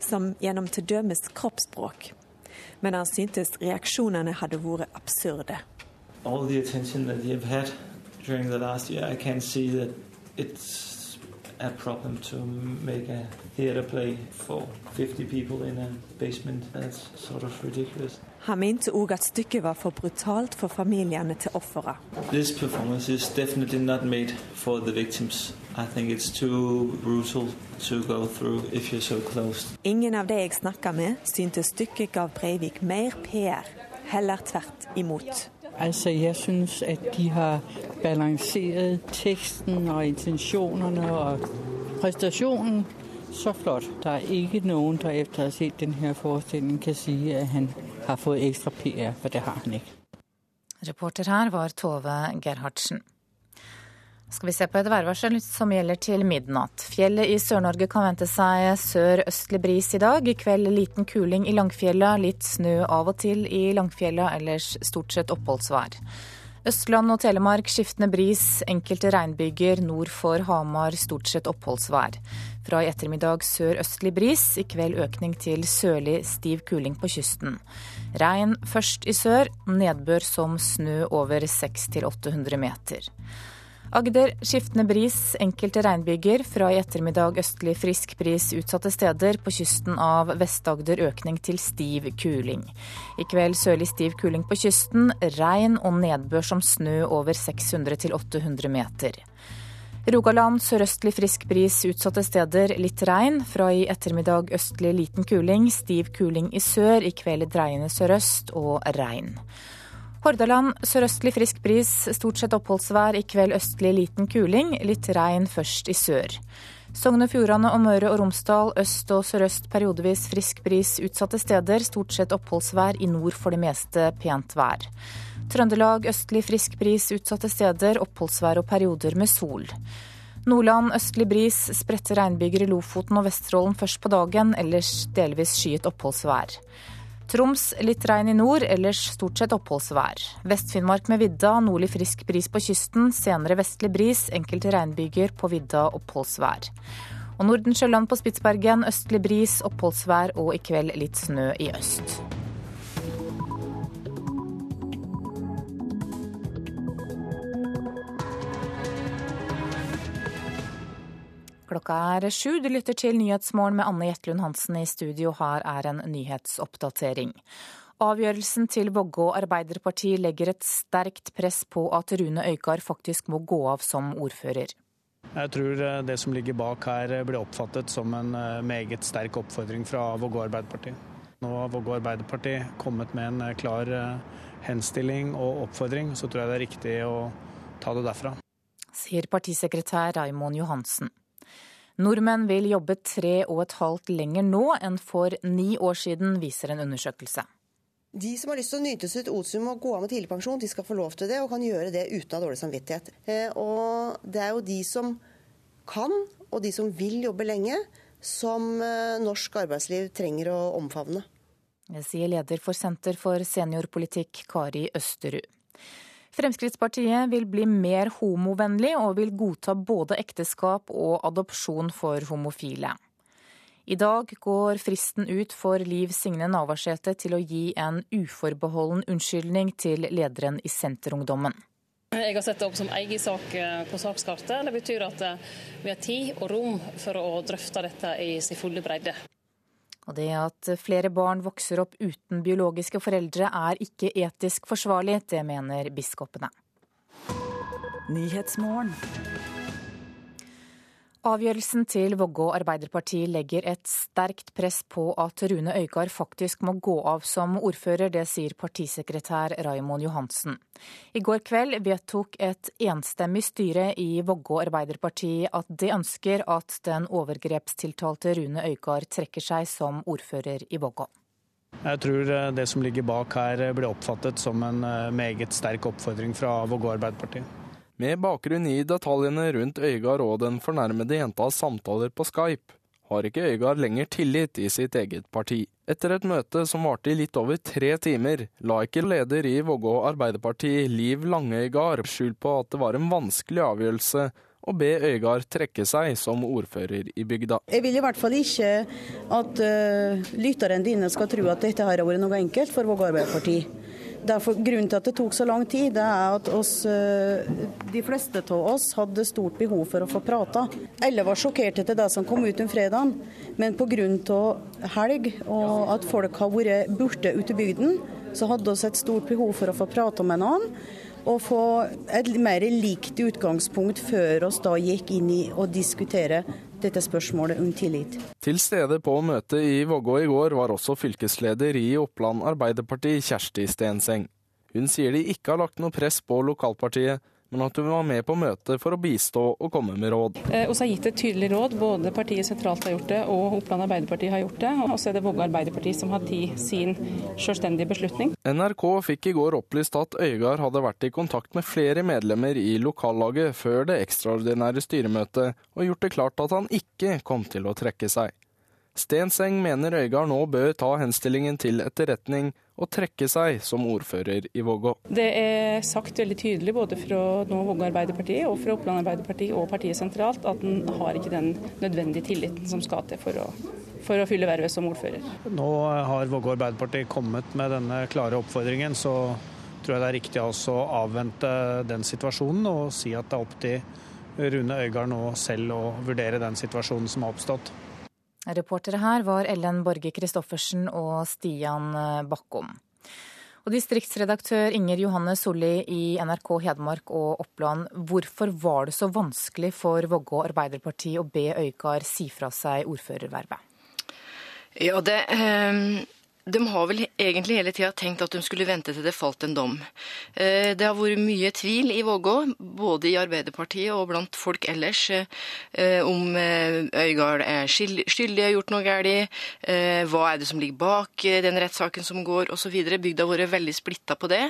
som gjennom dømes kroppsspråk. Men han syntes reaksjonene hadde vært absurde. All the attention that you've had during the last year, I can see that it's a problem to make a theater play for 50 people in a basement. That's sort of ridiculous. Han mente òg at stykket var for brutalt for familiene til offeret. This performance is definitely not made for the victims. I think it's too brutal to go through if you're so close. Ingen av de jeg snakka med, syntes stykket gav Breivik mer PR. Heller tvert imot. Altså, jeg syns at de har balansert teksten og intensjonene og prestasjonen så flott. Det er ikke noen der etter å ha sett denne forestillingen kan si at han har fått ekstra PR, for det har han ikke. Reporter her var Tove Gerhardsen. Skal vi se på et værvarsel som gjelder til midnatt. Fjellet i Sør-Norge kan vente seg sør-østlig bris i dag. I kveld liten kuling i Langfjella, litt snø av og til i Langfjella, ellers stort sett oppholdsvær. Østland og Telemark skiftende bris, enkelte regnbyger nord for Hamar stort sett oppholdsvær. Fra i ettermiddag sør-østlig bris, i kveld økning til sørlig stiv kuling på kysten. Regn først i sør, nedbør som snø over 600-800 meter. Agder skiftende bris, enkelte regnbyger. Fra i ettermiddag østlig frisk bris utsatte steder. På kysten av Vest-Agder økning til stiv kuling. I kveld sørlig stiv kuling på kysten. Regn og nedbør som snø over 600-800 meter. Rogaland sørøstlig frisk bris utsatte steder, litt regn. Fra i ettermiddag østlig liten kuling, stiv kuling i sør. I kveld dreiende sørøst og regn. Hordaland sørøstlig frisk bris, stort sett oppholdsvær. I kveld østlig liten kuling, litt regn først i sør. Sogn og Fjordane og Møre og Romsdal øst og sørøst periodevis frisk bris utsatte steder, stort sett oppholdsvær, i nord for det meste pent vær. Trøndelag østlig frisk bris utsatte steder, oppholdsvær og perioder med sol. Nordland østlig bris, spredte regnbyger i Lofoten og Vesterålen først på dagen, ellers delvis skyet oppholdsvær. Troms litt regn i nord, ellers stort sett oppholdsvær. Vest-Finnmark med vidda, nordlig frisk bris på kysten, senere vestlig bris, enkelte regnbyger på vidda oppholdsvær. Og Nordensjøland på Spitsbergen østlig bris, oppholdsvær og i kveld litt snø i øst. Klokka er sju. Du lytter til Nyhetsmorgen med Anne Jetlund Hansen i studio. Her er en nyhetsoppdatering. Avgjørelsen til Vågå Arbeiderparti legger et sterkt press på at Rune Øykar faktisk må gå av som ordfører. Jeg tror eh, det som ligger bak her blir oppfattet som en eh, meget sterk oppfordring fra Vågå Arbeiderparti. Nå har Vågå Arbeiderparti kommet med en eh, klar henstilling og oppfordring, så tror jeg det er riktig å ta det derfra. Sier partisekretær Raimond Johansen. Nordmenn vil jobbe tre og et halvt lenger nå enn for ni år siden, viser en undersøkelse. De som har lyst til å nyte sitt otium og gå av med tidligpensjon, de skal få lov til det, og kan gjøre det uten å ha dårlig samvittighet. Eh, og det er jo de som kan, og de som vil jobbe lenge, som eh, norsk arbeidsliv trenger å omfavne. Det sier leder for Senter for seniorpolitikk, Kari Østerud. Fremskrittspartiet vil bli mer homovennlig og vil godta både ekteskap og adopsjon for homofile. I dag går fristen ut for Liv Signe Navarsete til å gi en uforbeholden unnskyldning til lederen i Senterungdommen. Jeg har sett det opp som egen sak eh, på sakskartet. Det betyr at eh, vi har tid og rom for å drøfte dette i sin fulle bredde. Og det at flere barn vokser opp uten biologiske foreldre er ikke etisk forsvarlig, det mener biskopene. Avgjørelsen til Vågå Arbeiderparti legger et sterkt press på at Rune Øygard faktisk må gå av som ordfører. Det sier partisekretær Raimond Johansen. I går kveld vedtok et enstemmig styre i Vågå Arbeiderparti at de ønsker at den overgrepstiltalte Rune Øygard trekker seg som ordfører i Vågå. Jeg tror eh, det som ligger bak her blir oppfattet som en eh, meget sterk oppfordring fra Vågå Arbeiderparti. Med bakgrunn i detaljene rundt Øygard og den fornærmede jentas samtaler på Skype, har ikke Øygard lenger tillit i sitt eget parti. Etter et møte som varte i litt over tre timer, la ikke leder i Vågå Arbeiderparti, Liv Langøygard, skjul på at det var en vanskelig avgjørelse å be Øygard trekke seg som ordfører i bygda. Jeg vil i hvert fall ikke at uh, lytterne dine skal tro at dette har vært noe enkelt for Vågå Arbeiderparti. Derfor, grunnen til at det tok så lang tid, det er at oss, eh, de fleste av oss hadde stort behov for å få prata. Alle var sjokkerte til det som kom ut om fredagen, men pga. helg og at folk har vært borte ute i bygden, så hadde vi et stort behov for å få prate med noen. Og få et mer likt utgangspunkt før oss da gikk inn i å diskutere dette spørsmålet om tillit. Til stede på møtet i Vågå i går var også fylkesleder i Oppland Arbeiderparti, Kjersti Stenseng. Hun sier de ikke har lagt noe press på lokalpartiet, men at hun var med på møtet for å bistå og komme med råd. Eh, og så har gitt et tydelig råd. Både partiet sentralt har gjort det, og Oppland Arbeiderparti har gjort det. Og så er det Vågå Arbeiderparti som har tatt sin selvstendige beslutning. NRK fikk i går opplyst at Øygard hadde vært i kontakt med flere medlemmer i lokallaget før det ekstraordinære styremøtet, og gjort det klart at han ikke kom til å trekke seg. Stenseng mener Øygard nå bør ta henstillingen til etterretning og trekke seg som ordfører i Vågå. Det er sagt veldig tydelig både fra nå Vågå Arbeiderparti og fra Oppland Arbeiderparti og partiet sentralt at en har ikke den nødvendige tilliten som skal til for å, for å fylle vervet som ordfører. Nå har Vågå Arbeiderparti kommet med denne klare oppfordringen, så tror jeg det er riktig å avvente den situasjonen og si at det er opp til Rune Øygard nå selv å vurdere den situasjonen som har oppstått. Reportere her var Ellen Borge Christoffersen og Stian Bakkom. Og distriktsredaktør Inger Johanne Solli i NRK Hedmark og Oppland, hvorfor var det så vanskelig for Vågå Arbeiderparti å be Øykar si fra seg ordførervervet? Ja, det, eh, de har vel egentlig hele tida tenkt at de skulle vente til det falt en dom. Eh, det har vært mye tvil i Vågå, både i Arbeiderpartiet og blant folk ellers, eh, om Øygard er skyldig, har gjort noe galt, hva er det som ligger bak den rettssaken som går, osv. Bygda har vært veldig splitta på det.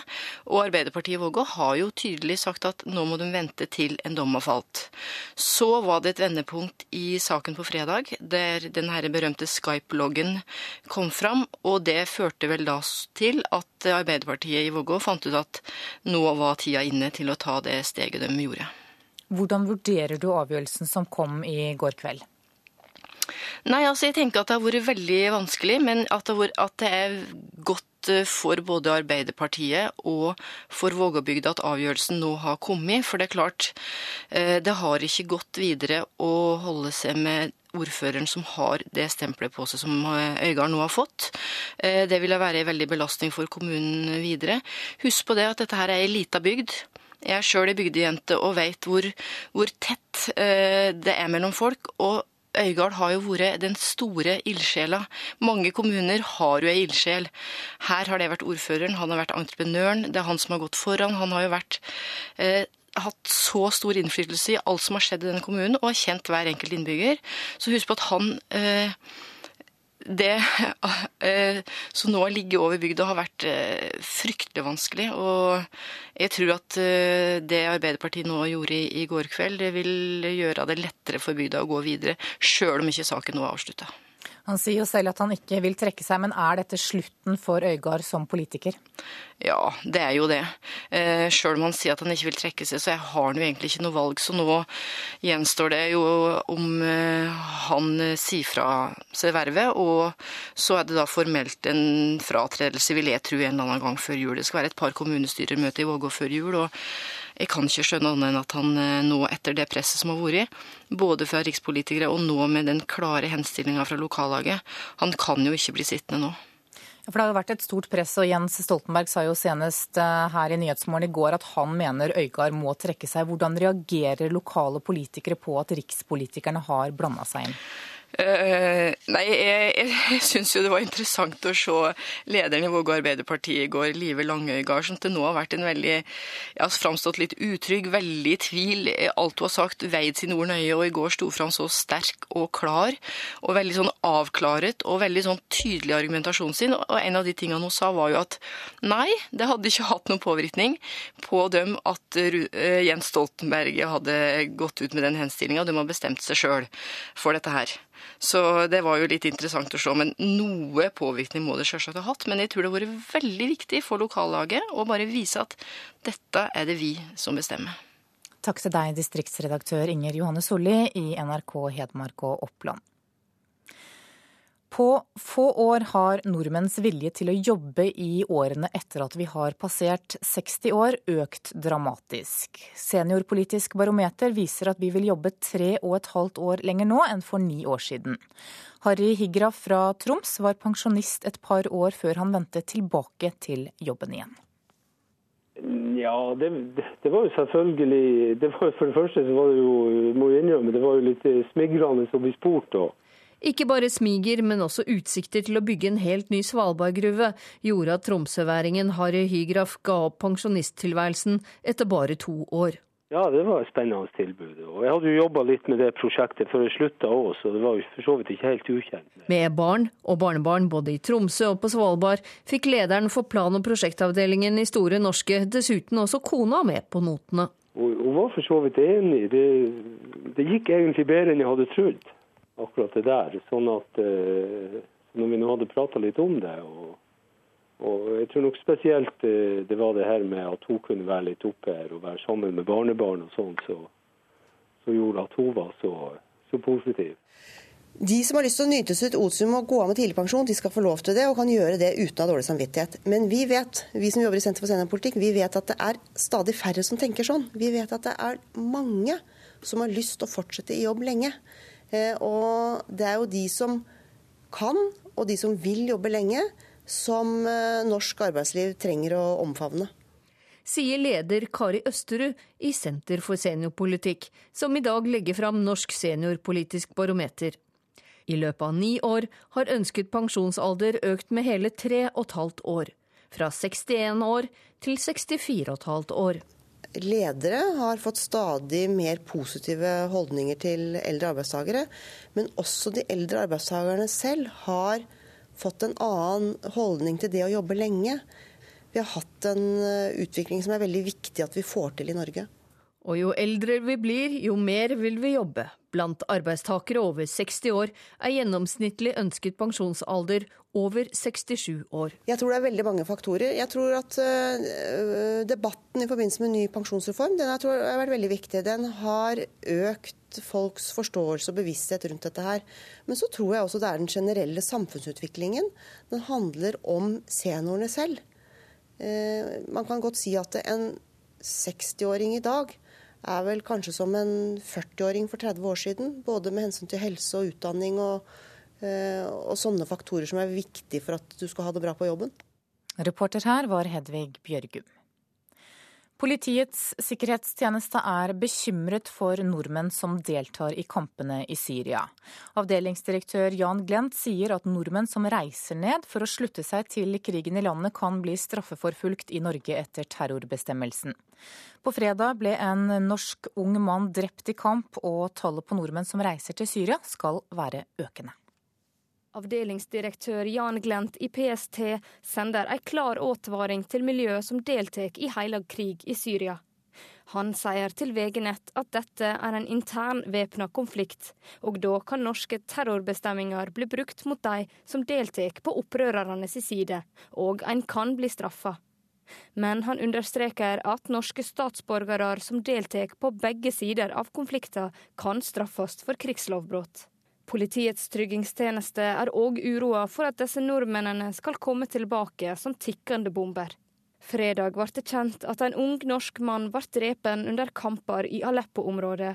Og Arbeiderpartiet i Vågå har jo tydelig sagt at nå må de vente til en dom har falt. Så var det et vendepunkt i saken på fredag, der den berømte Skype-loggen kom fram. og det førte vel da til at Arbeiderpartiet i Vågå fant ut at nå var tida inne til å ta det steget de gjorde. Hvordan vurderer du avgjørelsen som kom i går kveld? Nei, altså jeg tenker at det har vært veldig vanskelig, men at det, vært, at det er godt eh, for både Arbeiderpartiet og for Vågåbygda at avgjørelsen nå har kommet. For det er klart, eh, det har ikke gått videre å holde seg med ordføreren som har det stempelet på seg som eh, Øygard nå har fått. Det vil være en veldig belastning for kommunen videre. Husk på det at dette her er ei lita bygd. Jeg er sjøl ei bygdejente og veit hvor, hvor, tett det er mellom folk. og Øygard har jo vært den store ildsjela. Mange kommuner har jo ei ildsjel. Her har det vært ordføreren, han har vært entreprenøren, det er han som har gått foran. Han har jo vært eh, hatt så stor innflytelse i alt som har skjedd i denne kommunen, og har kjent hver enkelt innbygger. Så husk på at han eh, det eh, som nå ligger over bygda, har vært eh, fryktelig vanskelig. Og jeg tror at eh, det Arbeiderpartiet nå gjorde i, går kveld, det vil gjøre det lettere for bygda å gå videre, sjøl om ikke saken nå er avslutta. Han sier jo selv at han ikke vil trekke seg, men er dette slutten for Øygard som politiker? Ja, det er jo det. Eh, Sjøl om han sier at han ikke vil trekke seg, så har han jo egentlig ikke noe valg. Så nå gjenstår det jo om eh, han sier fra seg vervet, og så er det da formelt en fratredelse, vil jeg tro, en eller annen gang før jul. Det skal være et par kommunestyremøter i Vågå før jul. og jeg kan ikke skjønne annet enn at han eh, nå, etter det presset som har vært, både fra rikspolitikere og nå med den klare henstillinga fra lokallaget, han kan jo ikke bli sittende nå. For Det har vært et stort press, og Jens Stoltenberg sa jo senest eh, her i Nyhetsmorgen i går at han mener Øygard må trekke seg. Hvordan reagerer lokale politikere på at rikspolitikerne har blanda seg inn? Uh, nei, jeg, jeg syns jo det var interessant å se lederen i Vågå Arbeiderparti i går, Live Langøygard, som til nå har vært en veldig ja, framstått litt utrygg, veldig i tvil. Alt hun har sagt, veid sine ord nøye, og i går sto fram så sterk og klar, og veldig sånn avklaret og veldig sånn tydelig argumentasjon sin. Og en av de tingene hun sa, var jo at nei, det hadde ikke hatt noen påvirkning på dem at uh, Jens Stoltenberg hadde gått ut med den henstillinga, de har bestemt seg sjøl for dette her. Så det var jo litt interessant å se. Men noe påvirkning må det selvsagt ha hatt. Men jeg tror det har vært veldig viktig for lokallaget å bare vise at dette er det vi som bestemmer. Takk til deg, distriktsredaktør Inger Johanne Solli i NRK Hedmark og Oppland. På få år har nordmenns vilje til å jobbe i årene etter at vi har passert 60 år, økt dramatisk. Seniorpolitisk barometer viser at vi vil jobbe tre og et halvt år lenger nå enn for ni år siden. Harry Higra fra Troms var pensjonist et par år før han vendte tilbake til jobben igjen. Ja, det, det, var jo selvfølgelig det var, For det første så var det jo, må jeg innrømme, det var jo litt smigrende å bli spurt. og ikke bare smiger, men også utsikter til å bygge en helt ny Svalbardgruve gjorde at tromsøværingen Harry Hygraf ga opp pensjonisttilværelsen etter bare to år. Ja, det var et spennende tilbud. Og jeg hadde jo jobba litt med det prosjektet før jeg slutta òg, så det var jo for så vidt ikke helt ukjent. Med barn og barnebarn både i Tromsø og på Svalbard fikk lederen for plan- og prosjektavdelingen i Store Norske dessuten også kona med på notene. Hun var for så vidt enig. Det, det gikk egentlig bedre enn jeg hadde trodd akkurat det der. Sånn at eh, når vi nå hadde prata litt om det og, og, jeg tror nok spesielt eh, det var det her med at hun kunne være litt oppe her og være sammen med barnebarn og sånn, så, så, gjorde at hun var så, så positiv. De som har lyst til å nyte sitt otium og gå av med tidligpensjon, de skal få lov til det og kan gjøre det uten å ha dårlig samvittighet. Men vi vet, vi som jobber i Senter for seniorpolitikk, vi vet at det er stadig færre som tenker sånn. Vi vet at det er mange som har lyst til å fortsette i jobb lenge. Eh, og det er jo de som kan, og de som vil jobbe lenge, som eh, norsk arbeidsliv trenger å omfavne. Sier leder Kari Østerud i Senter for seniorpolitikk, som i dag legger fram Norsk seniorpolitisk barometer. I løpet av ni år har ønsket pensjonsalder økt med hele tre og et halvt år. Fra 61 år til 64,5 år. Ledere har fått stadig mer positive holdninger til eldre arbeidstakere. Men også de eldre arbeidstakerne selv har fått en annen holdning til det å jobbe lenge. Vi har hatt en eh, utvikling som er veldig viktig at vi får til i Norge. Og jo eldre vi blir, jo mer vil vi jobbe. Blant arbeidstakere over 60 år er gjennomsnittlig ønsket pensjonsalder over 67 år. Jeg tror det er veldig mange faktorer. Jeg tror at uh, debatten i forbindelse med ny pensjonsreform den har vært veldig viktig. Den har økt folks forståelse og bevissthet rundt dette her. Men så tror jeg også det er den generelle samfunnsutviklingen. Den handler om seniorene selv. Uh, man kan godt si at en 60-åring i dag er vel kanskje som en 40-åring for 30 år siden. Både med hensyn til helse og utdanning og, eh, og sånne faktorer som er viktige for at du skal ha det bra på jobben. Reporter her var Hedvig Bjørgum. Politiets sikkerhetstjeneste er bekymret for nordmenn som deltar i kampene i Syria. Avdelingsdirektør Jan Glent sier at nordmenn som reiser ned for å slutte seg til krigen i landet, kan bli straffeforfulgt i Norge etter terrorbestemmelsen. På fredag ble en norsk ung mann drept i kamp, og tallet på nordmenn som reiser til Syria skal være økende. Avdelingsdirektør Jan Glent i PST sender ei klar advaring til miljøet som deltar i hellig krig i Syria. Han sier til VG Nett at dette er en intern væpna konflikt, og da kan norske terrorbestemminger bli brukt mot de som deltar på opprørernes side, og en kan bli straffa. Men han understreker at norske statsborgere som deltar på begge sider av konflikten, kan straffes for krigslovbrudd. Politiets tryggingstjeneste er òg uroa for at disse nordmennene skal komme tilbake som tikkende bomber. Fredag ble det kjent at en ung norsk mann ble drepen under kamper i Aleppo-området.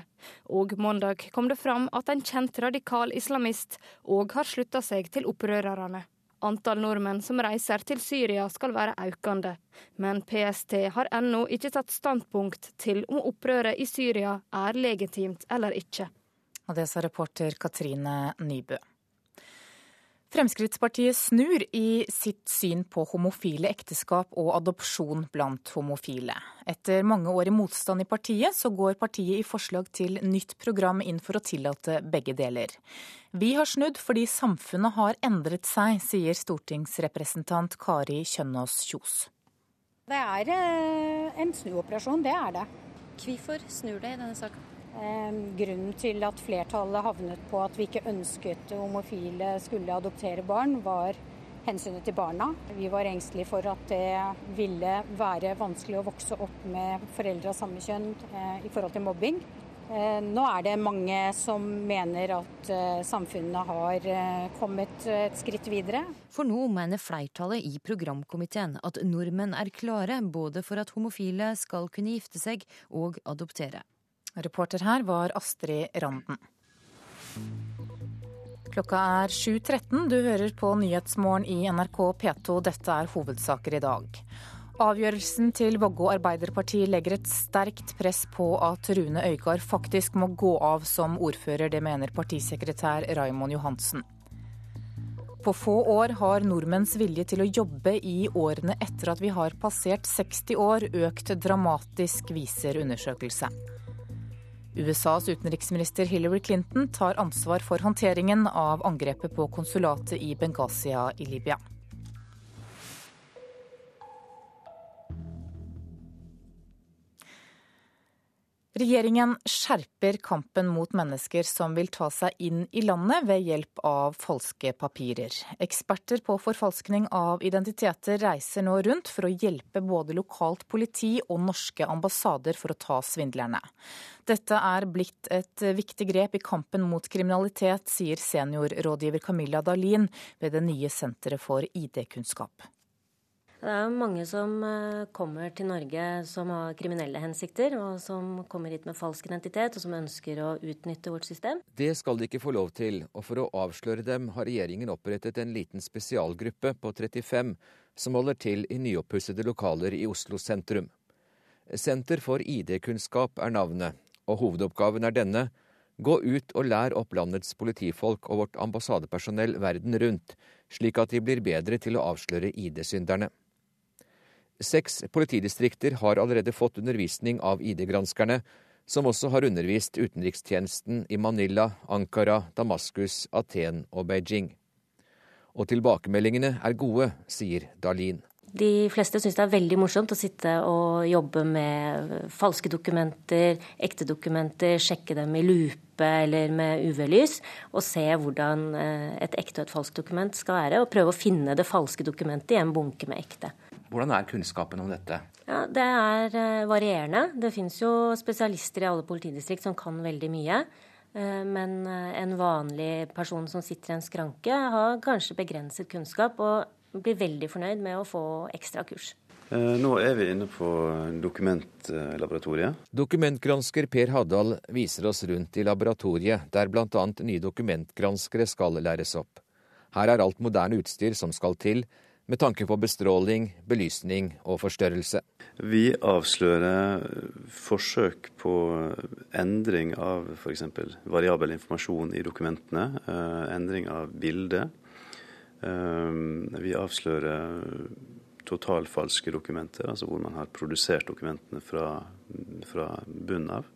Og mandag kom det fram at en kjent radikal islamist òg har slutta seg til opprørerne. Antall nordmenn som reiser til Syria skal være økende, men PST har ennå ikke tatt standpunkt til om opprøret i Syria er legitimt eller ikke. Og det sa reporter Katrine Nybø. Fremskrittspartiet snur i sitt syn på homofile ekteskap og adopsjon blant homofile. Etter mange år i motstand i partiet, så går partiet i forslag til nytt program inn for å tillate begge deler. Vi har snudd fordi samfunnet har endret seg, sier stortingsrepresentant Kari Kjønaas Kjos. Det er eh, en snuoperasjon, det er det. Hvorfor snur det i denne saken? Grunnen til at flertallet havnet på at vi ikke ønsket homofile skulle adoptere barn, var hensynet til barna. Vi var engstelige for at det ville være vanskelig å vokse opp med foreldre av samme kjønn eh, i forhold til mobbing. Eh, nå er det mange som mener at eh, samfunnet har kommet et skritt videre. For nå mener flertallet i programkomiteen at nordmenn er klare både for at homofile skal kunne gifte seg og adoptere. Reporter her var Astrid Randen. Klokka er 7.13. Du hører på Nyhetsmorgen i NRK P2. Dette er hovedsaker i dag. Avgjørelsen til Vågå Arbeiderparti legger et sterkt press på at Rune Øygard faktisk må gå av som ordfører. Det mener partisekretær Raimond Johansen. På få år har nordmenns vilje til å jobbe i årene etter at vi har passert 60 år, økt dramatisk, viser undersøkelse. USAs utenriksminister Hillary Clinton tar ansvar for håndteringen av angrepet på konsulatet i Benghazi i Libya. Regjeringen skjerper kampen mot mennesker som vil ta seg inn i landet ved hjelp av falske papirer. Eksperter på forfalskning av identiteter reiser nå rundt for å hjelpe både lokalt politi og norske ambassader for å ta svindlerne. Dette er blitt et viktig grep i kampen mot kriminalitet, sier seniorrådgiver Camilla Dahlin ved det nye Senteret for ID-kunnskap. Det er mange som eh, kommer til Norge som har kriminelle hensikter, og som kommer hit med falsk identitet, og som ønsker å utnytte vårt system. Det skal de ikke få lov til, og for å avsløre dem har regjeringen opprettet en liten spesialgruppe på 35 som holder til i nyoppussede lokaler i Oslo sentrum. Senter for ID-kunnskap er navnet, og hovedoppgaven er denne Gå ut og lær opp landets politifolk og vårt ambassadepersonell verden rundt, slik at de blir bedre til å avsløre ID-synderne. Seks politidistrikter har allerede fått undervisning av ID-granskerne, som også har undervist utenrikstjenesten i Manila, Ankara, Damaskus, Aten og Beijing. Og tilbakemeldingene er gode, sier Dalin. De fleste syns det er veldig morsomt å sitte og jobbe med falske dokumenter, ekte dokumenter, sjekke dem i lupe eller med UV-lys, og se hvordan eh, et ekte og et falskt dokument skal være, og prøve å finne det falske dokumentet i en bunke med ekte. Hvordan er kunnskapen om dette? Ja, Det er eh, varierende. Det finnes jo spesialister i alle politidistrikt som kan veldig mye. Eh, men en vanlig person som sitter i en skranke, har kanskje begrenset kunnskap. og blir veldig fornøyd med å få ekstra kurs. Eh, nå er vi inne på dokumentlaboratoriet. Dokumentgransker Per Haddal viser oss rundt i laboratoriet, der bl.a. nye dokumentgranskere skal læres opp. Her er alt moderne utstyr som skal til, med tanke på bestråling, belysning og forstørrelse. Vi avslører forsøk på endring av f.eks. variabel informasjon i dokumentene, eh, endring av bildet Ehm, vi avslører totalfalske dokumenter, altså hvor man har produsert dokumentene fra, fra bunnen av.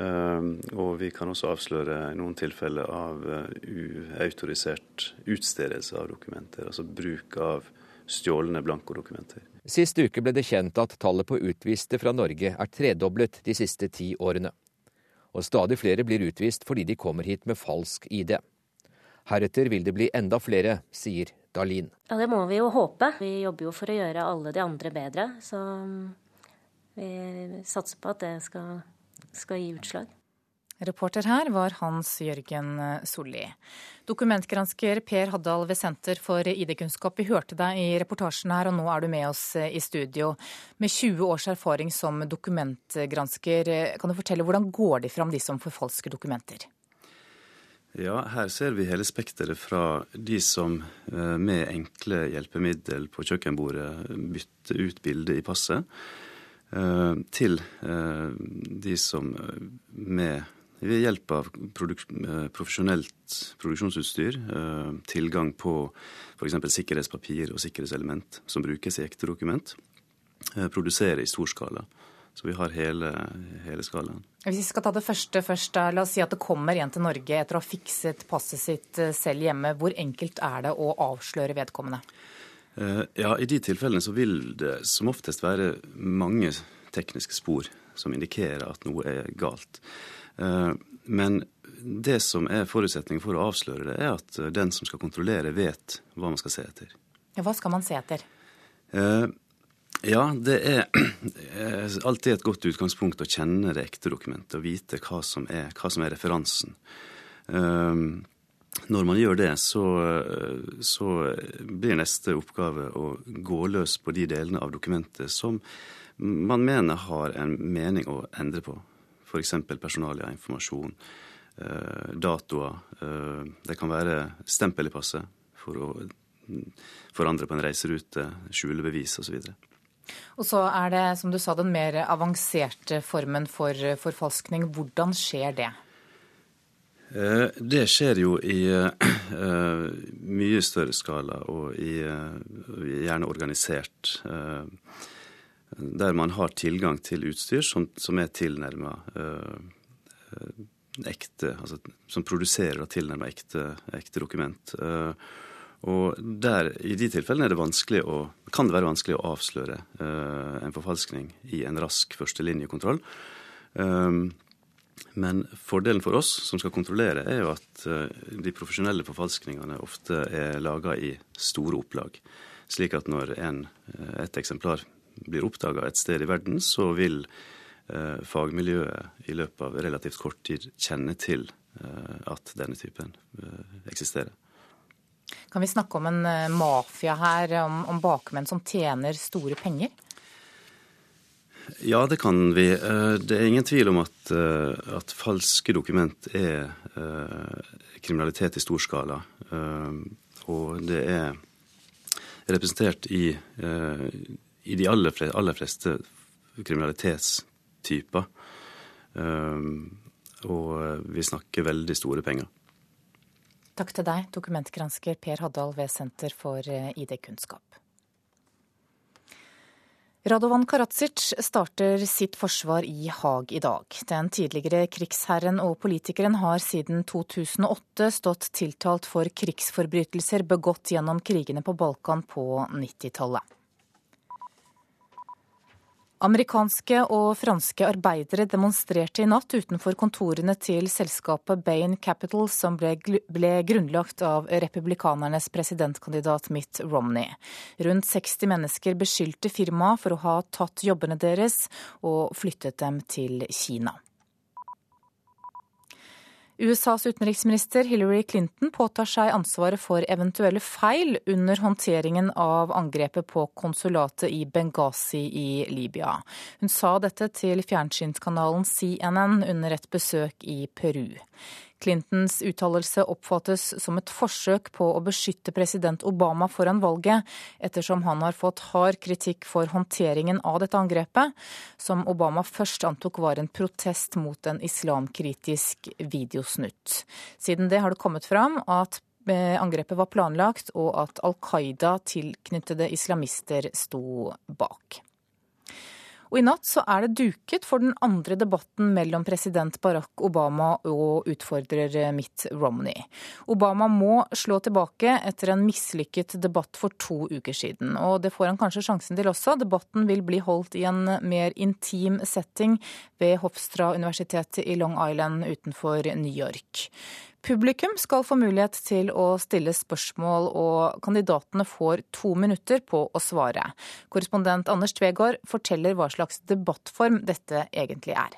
Ehm, og vi kan også avsløre noen tilfeller av eh, uautorisert utstedelse av dokumenter, altså bruk av stjålne blankodokumenter. Sist uke ble det kjent at tallet på utviste fra Norge er tredoblet de siste ti årene. Og stadig flere blir utvist fordi de kommer hit med falsk ID. Heretter vil det bli enda flere, sier Dalin. Ja, Det må vi jo håpe. Vi jobber jo for å gjøre alle de andre bedre. Så vi satser på at det skal, skal gi utslag. Reporter her var Hans Jørgen Solli. Dokumentgransker Per Haddal ved Senter for ID-kunnskap, vi hørte deg i reportasjen her, og nå er du med oss i studio. Med 20 års erfaring som dokumentgransker, kan du fortelle hvordan går de fram, de som forfalsker dokumenter? Ja, her ser vi hele spekteret fra de som eh, med enkle hjelpemiddel på kjøkkenbordet bytter ut bildet i passet, eh, til eh, de som med ved hjelp av produk profesjonelt produksjonsutstyr, tilgang på f.eks. sikkerhetspapir og sikkerhetselement som brukes i ekte dokument, produserer i stor skala. Så vi har hele, hele skalaen. Hvis vi skal ta det første først, da, la oss si at det kommer en til Norge etter å ha fikset passet sitt eh, selv hjemme. Hvor enkelt er det å avsløre vedkommende? Eh, ja, I de tilfellene så vil det som oftest være mange tekniske spor som indikerer at noe er galt. Eh, men det som er forutsetningen for å avsløre det, er at den som skal kontrollere, vet hva man skal se etter. Ja, hva skal man se etter? Ja, det er alltid et godt utgangspunkt å kjenne det ekte dokumentet og vite hva som er, hva som er referansen. Når man gjør det, så, så, blir neste oppgave å gå løs på de delene av dokumentet som man mener har en mening å endre på. F.eks. personalia, informasjon, eh, datoer. Eh, det kan være stempel i passet for å forandre på en reiserute, skjule bevis osv. Og så er det, som du sa, den mer avanserte formen for forfalskning. Hvordan skjer det? Eh, det skjer jo i uh, mye større skala og i, gjerne organisert. Der man har tilgang til utstyr som, som er tilnærma ekte, altså som produserer og tilnærma ekte, ekte dokument. Og der, I de tilfellene er det å, kan det være vanskelig å avsløre en forfalskning i en rask førstelinjekontroll. Men fordelen for oss som skal kontrollere, er jo at uh, de profesjonelle forfalskningene ofte er laga i store opplag. Slik at når en, et eksemplar blir oppdaga et sted i verden, så vil uh, fagmiljøet i løpet av relativt kort tid kjenne til at denne typen eksisterer. Kan vi snakke om en eh, mafia her, om, om bakmenn som tjener store penger? Ja, det kan vi. Eh, det er ingen tvil om at, eh, at falske dokument er kriminalitet i stor skala. Og det er representert i, i de aller fleste, aller fleste kriminalitetstyper. og vi snakker veldig store penger. Takk til deg, dokumentgransker Per Haddal ved Senter for ID-kunnskap. Radovan Karadzic starter sitt forsvar i Haag i dag. Den tidligere krigsherren og politikeren har siden 2008 stått tiltalt for krigsforbrytelser begått gjennom krigene på Balkan på 90-tallet. Amerikanske og franske arbeidere demonstrerte i natt utenfor kontorene til selskapet Bain Capital, som ble, ble, grunnlagt av republikanernes presidentkandidat Mitt Romney. Rundt 60 mennesker beskyldte firmaet for å ha tatt jobbene deres og flyttet dem til Kina. USAs utenriksminister Hillary Clinton påtar seg ansvaret for eventuelle feil under håndteringen av angrepet på konsulatet i Benghazi i Libya. Hun sa dette til fjernsynskanalen CNN under et besøk i Peru. Clintons uttalelse oppfattes som et forsøk på å beskytte president Obama foran valget, ettersom han har fått hard kritikk for håndteringen av dette angrepet, som Obama først antok var en protest mot en islamkritisk videosnutt. Siden det har det kommet fram at eh, angrepet var planlagt, og at Al Qaida tilknyttede islamister sto bak. Og i natt så er det duket for den andre debatten mellom president Barack Obama og utfordrer Mitt Romney. Obama må slå tilbake etter en mislykket debatt for to uker siden. Og det får han kanskje sjansen til også. Debatten vil bli holdt i en mer intim setting ved Hofstra-universitetet i Long Island utenfor New York. Publikum skal få mulighet til å stille spørsmål, og kandidatene får to minutter på å svare. Korrespondent Anders Tvegård forteller hva slags debattform dette egentlig er.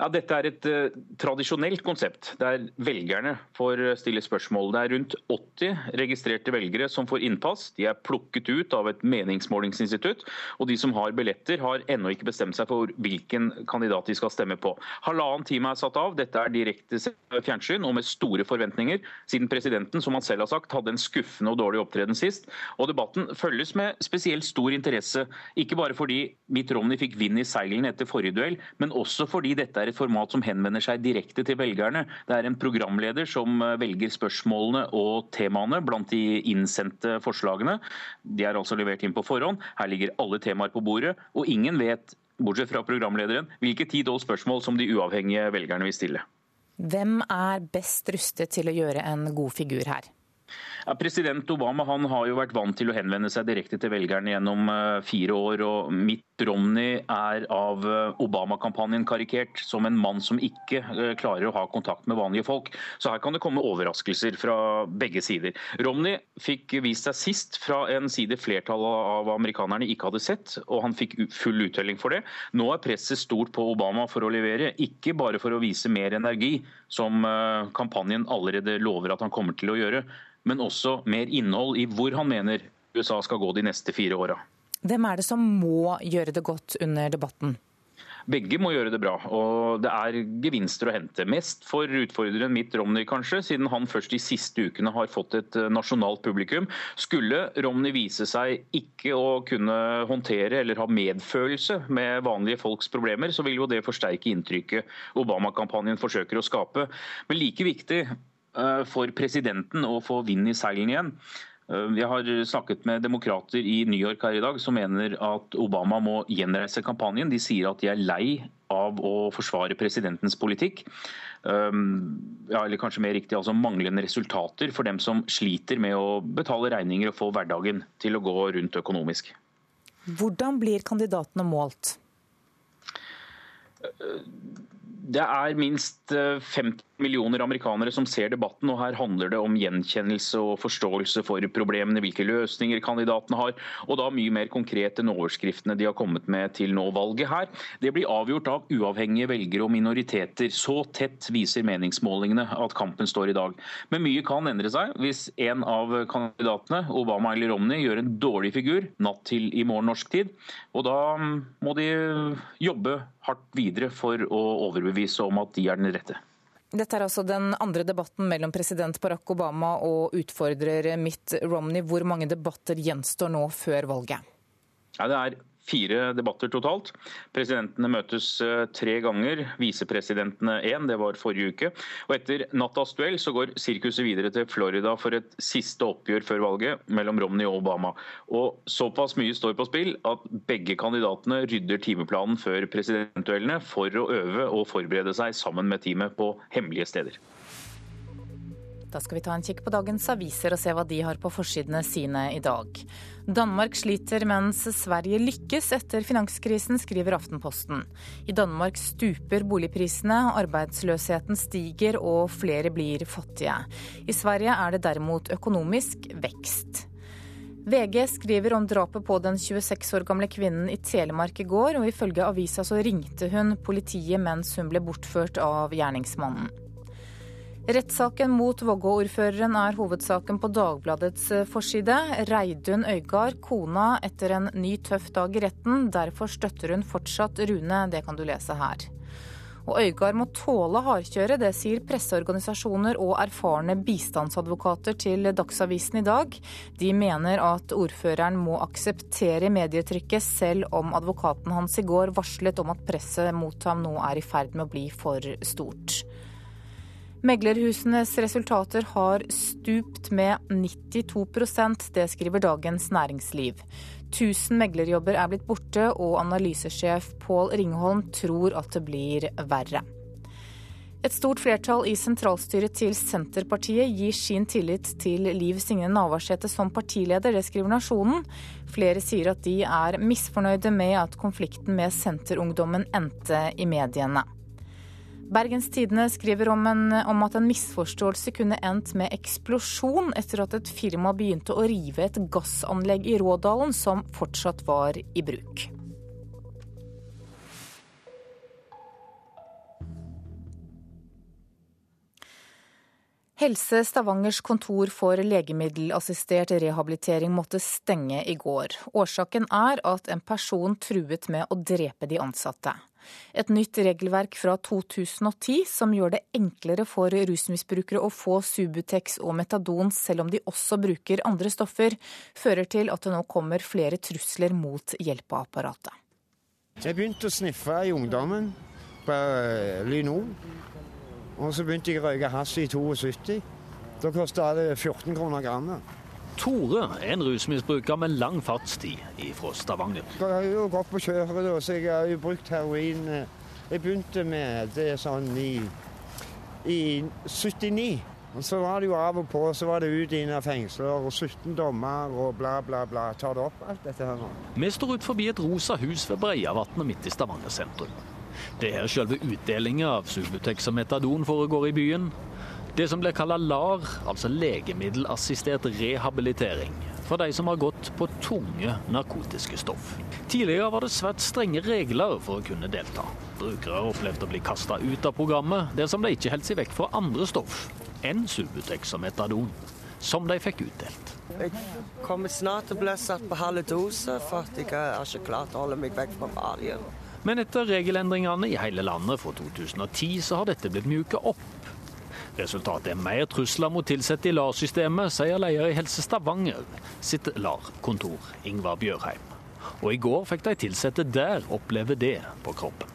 Ja, Dette er et uh, tradisjonelt konsept der velgerne får eh, stille spørsmål. Det er rundt 80 registrerte velgere som får innpass. De er plukket ut av et meningsmålingsinstitutt. Og de som har billetter, har ennå ikke bestemt seg for hvilken kandidat de skal stemme på. Halvannen time er satt av. Dette er direkte fjernsyn og med store forventninger, siden presidenten, som han selv har sagt, hadde en skuffende og dårlig opptreden sist. Og debatten følges med spesielt stor interesse, ikke bare fordi Mitt Romney fikk vind i seilene etter forrige duell, men også fordi dette er et format som henvender seg direkte til velgerne. Det er en programleder som eh, velger spørsmålene og temaene blant de innsendte forslagene. De er altså levert inn på forhånd. Her ligger alle temaer på bordet, og ingen vet, bortsett fra programlederen, hvilke ti-tolv spørsmål som de uavhengige velgerne vil stille. Hvem er best rustet til å gjøre en god figur her? Ja, president Obama har jo vært vant til å henvende seg direkte til velgerne gjennom uh, fire år. og Mitt Romney er av uh, Obama-kampanjen karikert som en mann som ikke uh, klarer å ha kontakt med vanlige folk. Så her kan det komme overraskelser fra begge sider. Romney fikk vist seg sist fra en side flertallet av amerikanerne ikke hadde sett, og han fikk full uttelling for det. Nå er presset stort på Obama for å levere, ikke bare for å vise mer energi, som kampanjen allerede lover at han kommer til å gjøre men også mer innhold i hvor han mener USA skal gå de neste fire åra. Hvem er det som må gjøre det godt under debatten? Begge må gjøre det bra, og det er gevinster å hente. Mest for utfordreren Mitt Romney, kanskje, siden han først de siste ukene har fått et eh, nasjonalt publikum. Skulle Romney vise seg ikke å kunne håndtere eller ha medfølelse med vanlige folks problemer, så vil jo det forsterke inntrykket Obama-kampanjen forsøker å skape. Men like viktig for presidenten å få vind i seilene igjen. Eh, jeg har snakket med demokrater i New York her i dag som mener at Obama må gjenreise kampanjen. De sier at de er lei av å forsvare presidentens politikk. Eh, ja, eller kanskje mer riktig, altså manglende resultater for dem som sliter med å betale regninger og få hverdagen til å gå rundt økonomisk. Hvordan blir kandidatene målt? Det er minst 50 eh, millioner amerikanere som ser debatten, og her handler det om gjenkjennelse og forståelse for problemene, hvilke løsninger kandidatene har, og da mye mer konkret enn overskriftene de har kommet med til nå valget her. Det blir avgjort av uavhengige velgere og minoriteter. Så tett viser meningsmålingene at kampen står i dag. Men mye kan endre seg hvis en av kandidatene, Obama eller Romney, gjør en dårlig figur natt til i morgen norsk tid. Og da mm, må de jobbe hardt videre for å overbevise om at de er den rette. Dette er altså den andre debatten mellom president Barack Obama og utfordrer Mitt Romney. Hvor mange debatter gjenstår nå før valget? Ja, det er fire debatter totalt. Presidentene møtes eh, tre ganger, visepresidentene én, det var forrige uke. Og etter nattas duell så går sirkuset videre til Florida for et siste oppgjør før valget mellom Romney og Obama. Og såpass mye står på spill at begge kandidatene rydder timeplanen før presidentduellene for å øve og forberede seg sammen med teamet på hemmelige steder. Da skal vi ta en kikk på dagens aviser og se hva de har på forsidene sine i dag. Danmark sliter mens Sverige lykkes etter finanskrisen, skriver Aftenposten. I Danmark stuper boligprisene, arbeidsløsheten stiger og flere blir fattige. I Sverige er det derimot økonomisk vekst. VG skriver om drapet på den 26 år gamle kvinnen i Telemark i går, og ifølge avisa så ringte hun politiet mens hun ble bortført av gjerningsmannen. Rettssaken mot Vågå-ordføreren er hovedsaken på Dagbladets eh, forside. Reidun Øygard, kona etter en ny tøff dag i retten. Derfor støtter hun fortsatt Rune. Det kan du lese her. Og Øygard må tåle hardkjøret, det sier presseorganisasjoner og erfarne bistandsadvokater til Dagsavisen i dag. De mener at ordføreren må akseptere medietrykket, selv om advokaten hans i går varslet om at presset mot ham nå er i ferd med å bli for stort. Meglerhusenes resultater har stupt med 92 det skriver Dagens Næringsliv. 1000 meglerjobber er blitt borte, og analysesjef Pål Ringholm tror at det blir verre. Et stort flertall i sentralstyret til Senterpartiet gir sin tillit til Liv Signe Navarsete som partileder, det skriver Nasjonen. Flere sier at de er misfornøyde med at konflikten med Senterungdommen endte i mediene. Bergens Tidende skriver om, en, om, at en misforståelse kunne endt med eksplosjon etter at et firma begynte å rive et gassanlegg i Rådalen som fortsatt var i bruk. Helse Stavangers kontor for legemiddelassistert rehabilitering måtte stenge i går. Årsaken er at en person truet med å drepe de ansatte. Et nytt regelverk fra 2010 som gjør det enklere for rusmisbrukere å få Subutex og Metadon selv om de også bruker andre stoffer, fører til at det nå kommer flere trusler mot hjelpeapparatet. Jeg begynte å sniffe i ungdommen på eh, Lynol. Og så begynte jeg å røyke hasj i 72. Da kosta det 14 kroner grammet. Tore er en rusmisbruker med lang fartstid fra Stavanger. Jeg har jo gått på kjøret, så jeg har jo brukt heroin. Jeg begynte med det sånn i, i 79. Og så var det jo av og på, så var det ut inn av fengsler og 17 dommer og bla, bla, bla. Tar det opp, alt dette her nå? Vi står ut forbi et rosa hus ved Breiavatnet midt i Stavanger sentrum. Det er her selve utdelinga av Subutex og Metadon foregår i byen. Det som blir kalt LAR, altså legemiddelassistert rehabilitering, for de som har gått på tunge narkotiske stoff. Tidligere var det svært strenge regler for å kunne delta. Brukere opplevde å bli kasta ut av programmet dersom de ikke holdt seg vekk fra andre stoff enn Subutex og Metadon, som de fikk utdelt. Jeg kommer snart til å bli satt på halve dose, for at jeg har ikke klart å holde meg vekk fra barien. Men etter regelendringene i hele landet fra 2010, så har dette blitt mjuka opp. Resultatet er mer trusler mot ansatte i LAR-systemet, sier leder i Helse Stavanger sitt LAR-kontor, Ingvar Bjørheim. Og i går fikk de ansatte der oppleve det på kroppen.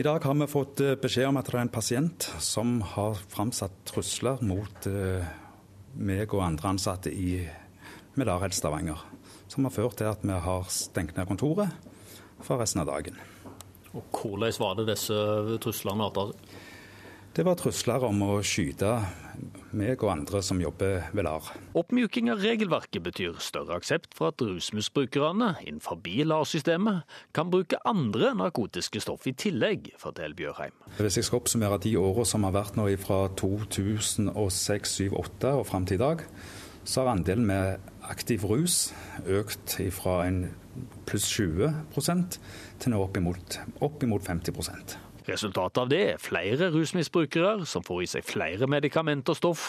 I dag har vi fått eh, beskjed om at det er en pasient som har framsatt trusler mot eh, meg og andre ansatte i Medar Helse Stavanger. Som har ført til at vi har stengt ned kontoret for resten av dagen. Og Hvordan var det disse truslene arta det var trusler om å skyte meg og andre som jobber ved LAR. Oppmjuking av regelverket betyr større aksept for at rusmisbrukerne innenfor LAR-systemet kan bruke andre narkotiske stoff i tillegg, forteller Bjørheim. Hvis jeg skal oppsummere de årene som har vært nå fra 2006, 2007, 2008 og fram til i dag, så har andelen med aktiv rus økt fra en pluss 20% til nå opp imot, opp imot 50 Resultatet av det er flere rusmisbrukere som får i seg flere medikamenter og stoff,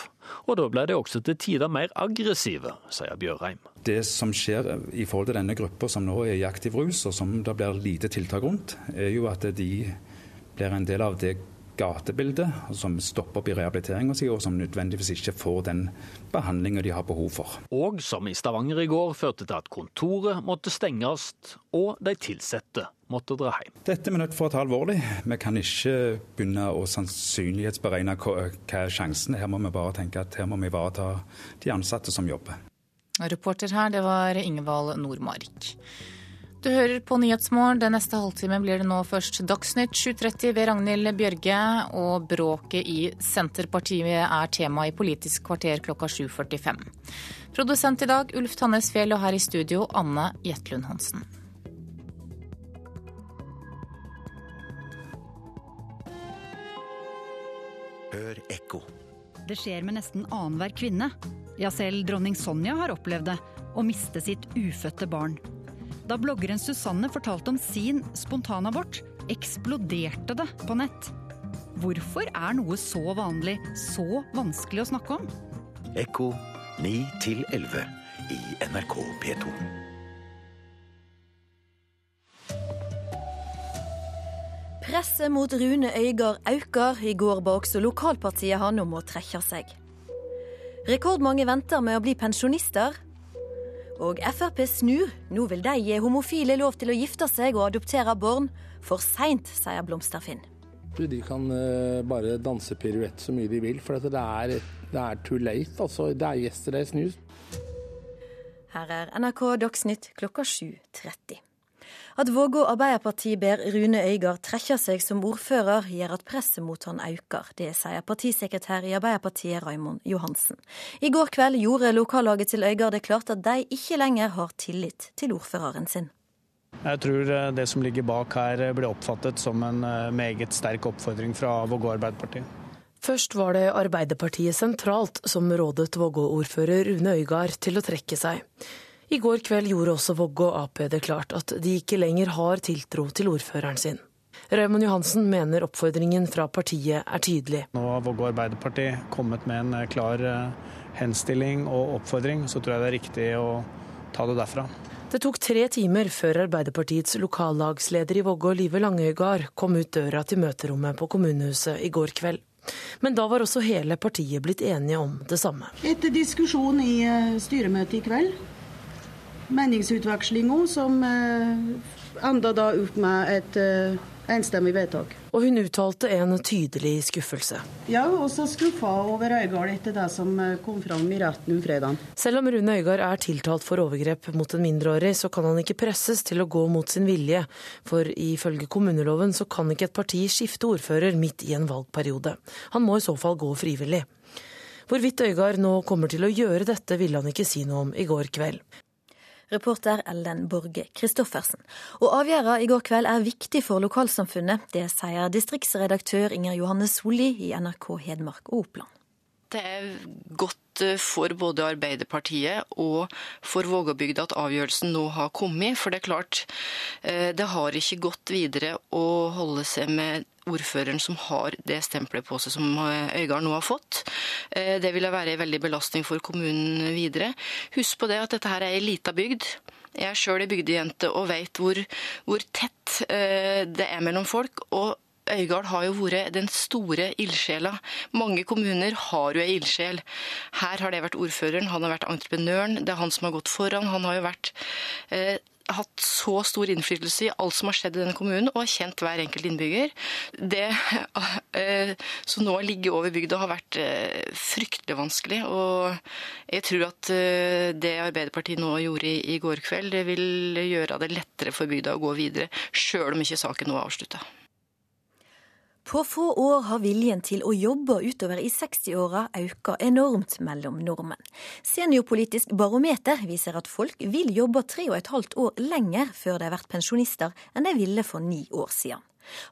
og da blir de også til tider mer aggressive, sier Bjørheim. Det som skjer i forhold til denne gruppa som nå er i aktiv rus, og som det blir lite tiltak rundt, er jo at de blir en del av det gatebilde, som stopper opp i rehabiliteringa si, og som nødvendigvis ikke får den behandlinga de har behov for. Og som i Stavanger i går førte til at kontoret måtte stenges, og de ansatte måtte dra hjem. Dette er vi nødt for å ta alvorlig. Vi kan ikke begynne å sannsynlighetsberegne hva er sjansen. Her må vi bare tenke at her må vi ivareta de ansatte som jobber. Reporter her, det var Ingvald Nordmark. Du hører på Nyhetsmorgen. Den neste halvtimen blir det nå først Dagsnytt 7.30 ved Ragnhild Bjørge. Og bråket i Senterpartiet er tema i Politisk kvarter klokka 7.45. Produsent i dag Ulf Tannes Fjell, og her i studio Anne Jetlund Hansen. Hør ekko. Det skjer med nesten annenhver kvinne. Ja, selv dronning Sonja har opplevd det, å miste sitt ufødte barn. Da bloggeren Susanne fortalte om sin spontanabort, eksploderte det på nett. Hvorfor er noe så vanlig så vanskelig å snakke om? Ekko 9 11 i NRK P2. Presset mot Rune Øygard øker. I går ba også lokalpartiet han om å trekke seg. Rekordmange venter med å bli pensjonister. Og Frp snur. Nå vil de gi homofile lov til å gifte seg og adoptere barn. For seint, sier Blomsterfinn. De kan uh, bare danse piruett så mye de vil, for det er, det er too late. Altså, det er yesterday's news. Her er NRK Dagsnytt klokka 7.30. At Vågå Arbeiderparti ber Rune Øygard trekke seg som ordfører, gjør at presset mot han øker. Det sier partisekretær i Arbeiderpartiet Raimond Johansen. I går kveld gjorde lokallaget til Øygard det klart at de ikke lenger har tillit til ordføreren sin. Jeg tror eh, det som ligger bak her blir oppfattet som en eh, meget sterk oppfordring fra Vågå Arbeiderparti. Først var det Arbeiderpartiet sentralt som rådet Vågå-ordfører Rune Øygard til å trekke seg. I går kveld gjorde også Vågå Ap det klart at de ikke lenger har tiltro til ordføreren sin. Raymond Johansen mener oppfordringen fra partiet er tydelig. Nå har Vågå Arbeiderparti kommet med en klar henstilling og oppfordring, så tror jeg det er riktig å ta det derfra. Det tok tre timer før Arbeiderpartiets lokallagsleder i Vågå, Live Langøygard, kom ut døra til møterommet på kommunehuset i går kveld. Men da var også hele partiet blitt enige om det samme. Etter diskusjon i styremøtet i kveld meningsutvekslinga som eh, enda da opp med et eh, enstemmig vedtak. Og hun uttalte en tydelig skuffelse. Ja, også skuffa over Øygard etter det som eh, kom fram i retten om fredag. Selv om Rune Øygard er tiltalt for overgrep mot en mindreårig, så kan han ikke presses til å gå mot sin vilje. For ifølge kommuneloven så kan ikke et parti skifte ordfører midt i en valgperiode. Han må i så fall gå frivillig. Hvorvidt Øygard nå kommer til å gjøre dette, ville han ikke si noe om i går kveld. Reporter Ellen Borge Christoffersen. Og avgjørelsen i går kveld er viktig for lokalsamfunnet. Det sier distriktsredaktør Inger Johanne Solli i NRK Hedmark og Oppland. Det er godt for både Arbeiderpartiet og for Vågabygda at avgjørelsen nå har kommet. For det er klart, det har ikke gått videre å holde seg med ordføreren som har det stempelet på seg som Øygard nå har fått. Det vil være en veldig belastning for kommunen videre. Husk på det at dette her er ei lita bygd. Jeg er sjøl ei bygdejente og vet hvor, hvor tett det er mellom folk. og Øygard har jo vært den store ildsjela. Mange kommuner har jo ei ildsjel. Her har det vært ordføreren, han har vært entreprenøren, det er han som har gått foran. Han har jo vært eh, hatt så stor innflytelse i alt som har skjedd i denne kommunen, og har kjent hver enkelt innbygger. Det eh, som nå ligger over bygda, har vært eh, fryktelig vanskelig. Og jeg tror at eh, det Arbeiderpartiet nå gjorde i, i går kveld, det vil gjøre det lettere for bygda å gå videre, sjøl om ikke saken nå er avslutta. På få år har viljen til å jobbe utover i 60-åra økt enormt mellom nordmenn. Seniorpolitisk barometer viser at folk vil jobbe tre og et halvt år lenger før de har vært pensjonister enn de ville for ni år siden.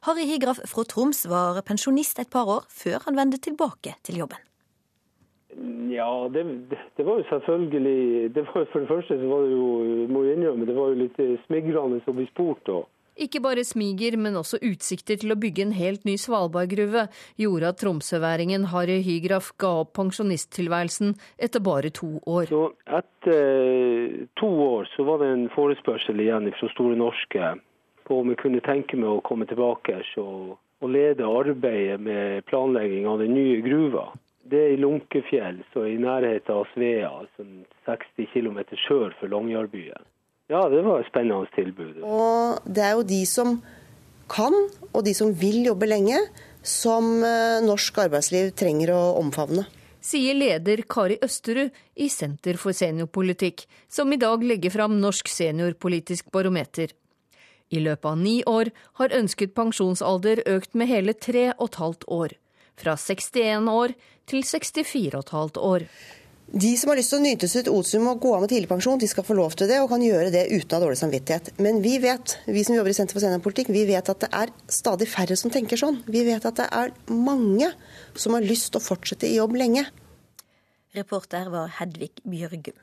Harry Higraf fra Troms var pensjonist et par år før han vendte tilbake til jobben. Ja, det, det, var jo selvfølgelig det var, For det første så var det jo, må jeg innrømme, det var jo litt smigrende å bli spurt. og ikke bare smiger, men også utsikter til å bygge en helt ny svalbardgruve gjorde at tromsøværingen Harry Hygraf ga opp pensjonisttilværelsen etter bare to år. Så etter to år så var det en forespørsel igjen fra Store Norske på om jeg kunne tenke meg å komme tilbake og, lede arbeidet med planlegging av den nye gruva. Det er i Lunkefjell, så i nærheten av Svea, altså 60 km sør for Longyearbyen. Ja, det var et spennende tilbud. Og det er jo de som kan, og de som vil jobbe lenge, som eh, norsk arbeidsliv trenger å omfavne. Sier leder Kari Østerud i Senter for seniorpolitikk, som i dag legger fram Norsk seniorpolitisk barometer. I løpet av ni år har ønsket pensjonsalder økt med hele tre og et halvt år. Fra 61 år til 64,5 år. De som har lyst til å nyte sitt otium og gå av med tidligpensjon, de skal få lov til det og kan gjøre det uten å ha dårlig samvittighet. Men vi vet, vi som jobber i Senter for seniorpolitikk, vi vet at det er stadig færre som tenker sånn. Vi vet at det er mange som har lyst til å fortsette i jobb lenge. Reporter var Hedvig Bjørgum.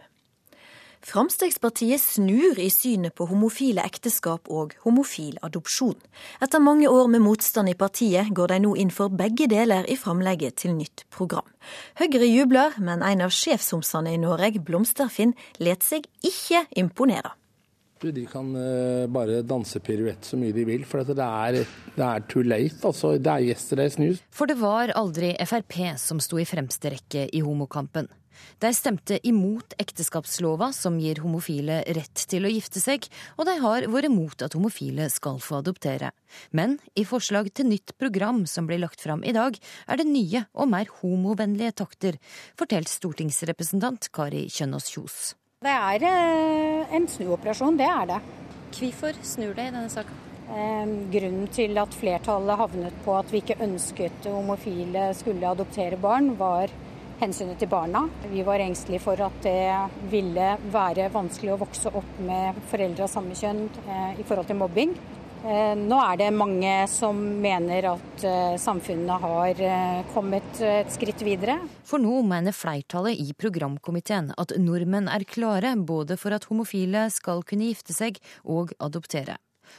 Fremskrittspartiet snur i synet på homofile ekteskap og homofil adopsjon. Etter mange år med motstand i partiet går de nå inn for begge deler i framlegget til nytt program. Høyre jubler, men en av sjefshomsene i Norge, Blomsterfinn, let seg ikke imponere. De kan uh, bare danse piruett så mye de vil, for det er, det er too late. Altså, det er yesterday's news. For det var aldri Frp som sto i fremste rekke i homokampen. De stemte imot ekteskapslova som gir homofile rett til å gifte seg, og de har vært imot at homofile skal få adoptere. Men i forslag til nytt program som blir lagt fram i dag, er det nye og mer homovennlige takter, fortalte stortingsrepresentant Kari Kjønaas Kjos. Det er eh, en snuoperasjon, det er det. Hvorfor snur det i denne saken? Eh, grunnen til at flertallet havnet på at vi ikke ønsket homofile skulle adoptere barn, var hensynet til barna. Vi var engstelige for at det ville være vanskelig å vokse opp med foreldre av samme kjønn eh, i forhold til mobbing. Eh, nå er det mange som mener at eh, samfunnet har kommet et skritt videre. For nå mener flertallet i programkomiteen at nordmenn er klare både for at homofile skal kunne gifte seg og adoptere.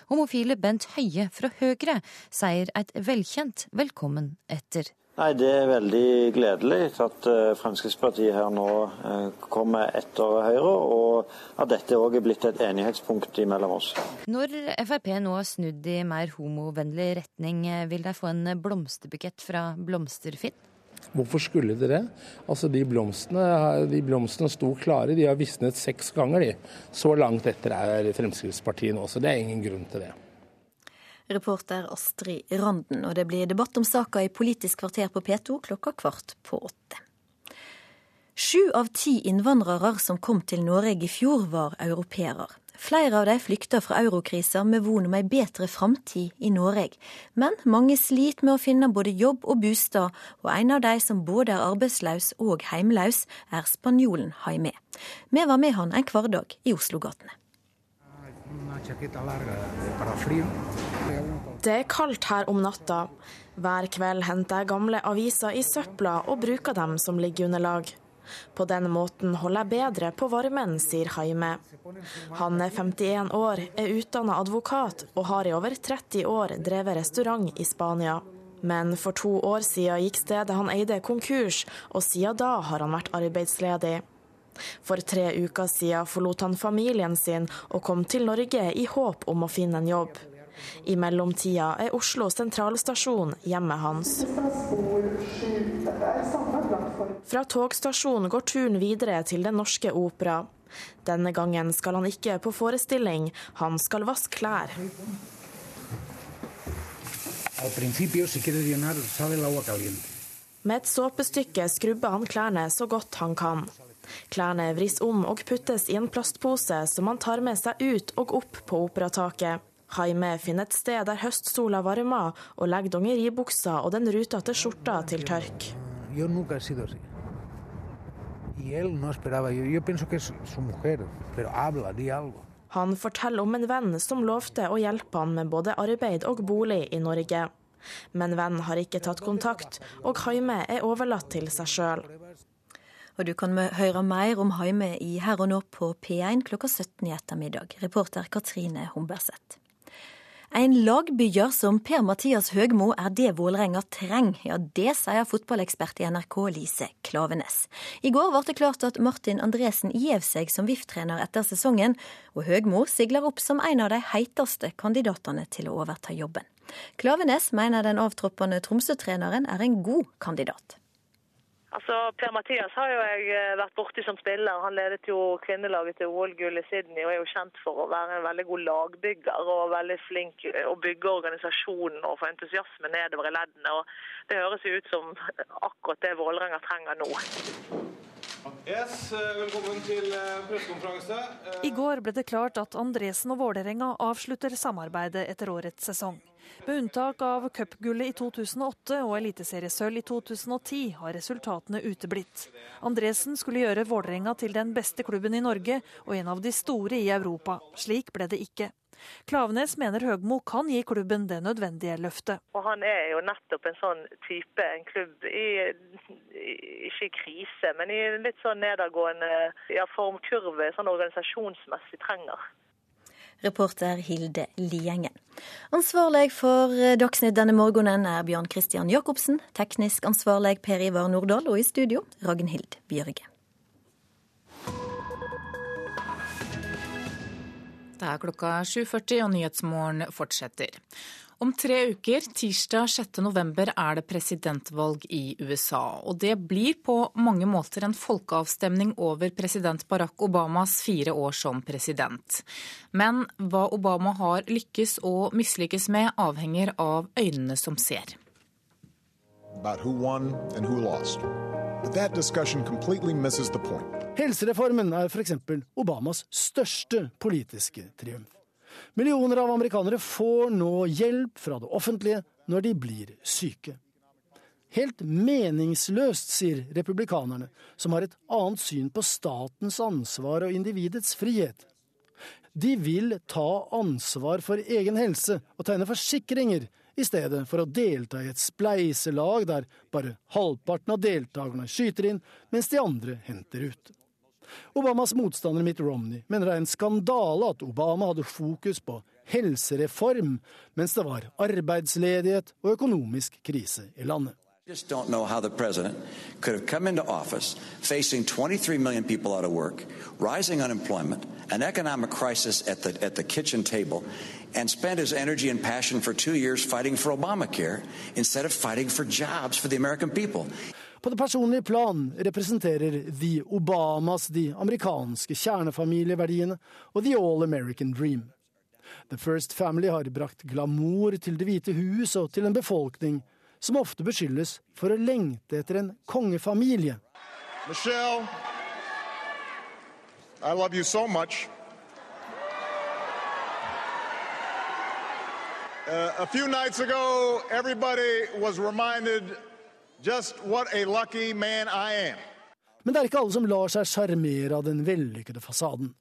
Homofile Bent Høie fra Høyre sier et velkjent velkommen etter Nei, Det er veldig gledelig at eh, Fremskrittspartiet her nå eh, kommer etter Høyre, og at dette òg er blitt et enighetspunkt mellom oss. Når Frp nå har snudd i mer homovennlig retning, eh, vil de få en blomsterbukett fra Blomsterfinn? Hvorfor skulle de det? Altså, de blomstene, de blomstene sto klare. De har visnet seks ganger, de. Så langt etter er Fremskrittspartiet nå, så det er ingen grunn til det. Reporter Astrid Randen. Og det blir debatt om saka i Politisk kvarter på P2 klokka kvart på åtte. Sju av ti innvandrere som kom til Norge i fjor, var europeere. Flere av de flykta fra eurokrisa med von om ei bedre framtid i Norge. Men mange sliter med å finne både jobb og bostad, og en av de som både er arbeidsløs og heimløs, er spanjolen Jaime. Vi var med han en hverdag i Oslo-gatene. Det er kaldt her om natta. Hver kveld henter jeg gamle aviser i søpla og bruker dem som liggeunderlag. På den måten holder jeg bedre på varmen, sier Jaime. Han er 51 år, er utdanna advokat og har i over 30 år drevet restaurant i Spania. Men for to år siden gikk stedet han eide konkurs, og siden da har han vært arbeidsledig. For tre uker siden forlot han familien sin og kom til Norge i håp om å finne en jobb. I mellomtida er Oslo sentralstasjon hjemmet hans. Fra togstasjonen går turen videre til Den norske opera. Denne gangen skal han ikke på forestilling, han skal vaske klær. Med et såpestykke skrubber han klærne så godt han kan. Klærne vris om og puttes i en plastpose som han tar med seg ut og opp på operataket. Jaime finner et sted der høstsola varmer, og legger dongeribuksa og den rutete skjorta til tørk. Han forteller om en venn som lovte å hjelpe han med både arbeid og bolig i Norge. Men vennen har ikke tatt kontakt, og Jaime er overlatt til seg sjøl. Og du kan høre mer om Haime i Her og nå på P1 klokka 17 i ettermiddag. Reporter Katrine Humberseth. En lagbygger som Per-Mathias Høgmo er det Vålerenga trenger. Ja, det sier fotballekspert i NRK Lise Klavenes. I går ble det klart at Martin Andresen gjev seg som VIF-trener etter sesongen, og Høgmo sigler opp som en av de heiteste kandidatene til å overta jobben. Klavenes mener den avtroppende Tromsø-treneren er en god kandidat. Altså, Per-Mathias har jo jeg eh, vært borti som spiller. Han ledet jo kvinnelaget til OL-gull i Sydney og er jo kjent for å være en veldig god lagbygger og veldig flink å bygge organisasjonen og få entusiasme nedover i leddene. Og det høres jo ut som akkurat det Vålerenga trenger nå. Yes, eh, velkommen til eh, pressekonferanse. I går ble det klart at Andresen og Vålerenga avslutter samarbeidet etter årets sesong. Med unntak av cupgullet i 2008 og eliteseriesølv i 2010 har resultatene uteblitt. Andresen skulle gjøre Vålerenga til den beste klubben i Norge og en av de store i Europa. Slik ble det ikke. Klavenes mener Høgmo kan gi klubben det nødvendige løftet. Og Han er jo nettopp en sånn type, en klubb i, ikke i krise, men i litt sånn nedadgående ja, formkurve, sånn organisasjonsmessig trenger. Reporter Hilde Liengen. Ansvarlig for eh, Dagsnytt denne morgenen er Bjørn Christian Jacobsen. Teknisk ansvarlig Per Ivar Nordahl, og i studio Ragnhild Bjørge. Det er klokka 7.40 og Nyhetsmorgen fortsetter. Om tre uker, tirsdag 6. november, er det presidentvalg i USA. Og det blir på mange måter en folkeavstemning over president Barack Obamas fire år som president. Men hva Obama har lykkes og mislykkes med, avhenger av øynene som ser. Helsereformen er f.eks. Obamas største politiske triumf. Millioner av amerikanere får nå hjelp fra det offentlige når de blir syke. Helt meningsløst, sier republikanerne, som har et annet syn på statens ansvar og individets frihet. De vil ta ansvar for egen helse og tegne forsikringer, i stedet for å delta i et spleiselag der bare halvparten av deltakerne skyter inn, mens de andre henter ut. Obamas motstander Mitt Romney mener det er en skandale at Obama hadde fokus på helsereform, mens det var arbeidsledighet og økonomisk krise i landet. just don't know how the president could have come into office facing 23 million people out of work, rising unemployment, an economic crisis at the, at the kitchen table, and spent his energy and passion for two years fighting for Obamacare instead of fighting for jobs for the American people. På det personlige plan representerer The Obamas de amerikanske kjernefamilieverdiene og The All American Dream. The First Family har brakt glamour til Det hvite hus og til en befolkning som ofte beskyldes for å lengte etter en kongefamilie. Michelle, I love you so much. Uh, a few nights ago, everybody was reminded Just what a lucky man I am. Men det er ikke alle som lar seg sjarmere av den vellykkede fasaden.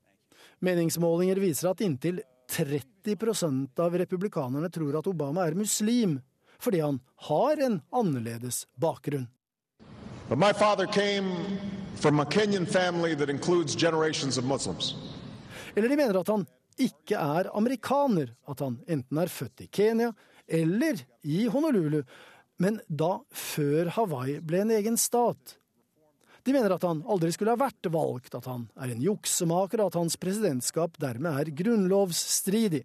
Meningsmålinger viser at inntil 30% av republikanerne tror at Obama er muslim, fordi han har en annerledes bakgrunn. But my father came from a Kenyan family that includes generations of Muslims. Eller de mener at han ikke er amerikaner, at han enten er født i Kenya eller i Honolulu, men da før Hawaii ble en egen stat. De mener at han aldri skulle ha vært valgt, at han er en juksemaker, og at hans presidentskap dermed er grunnlovsstridig.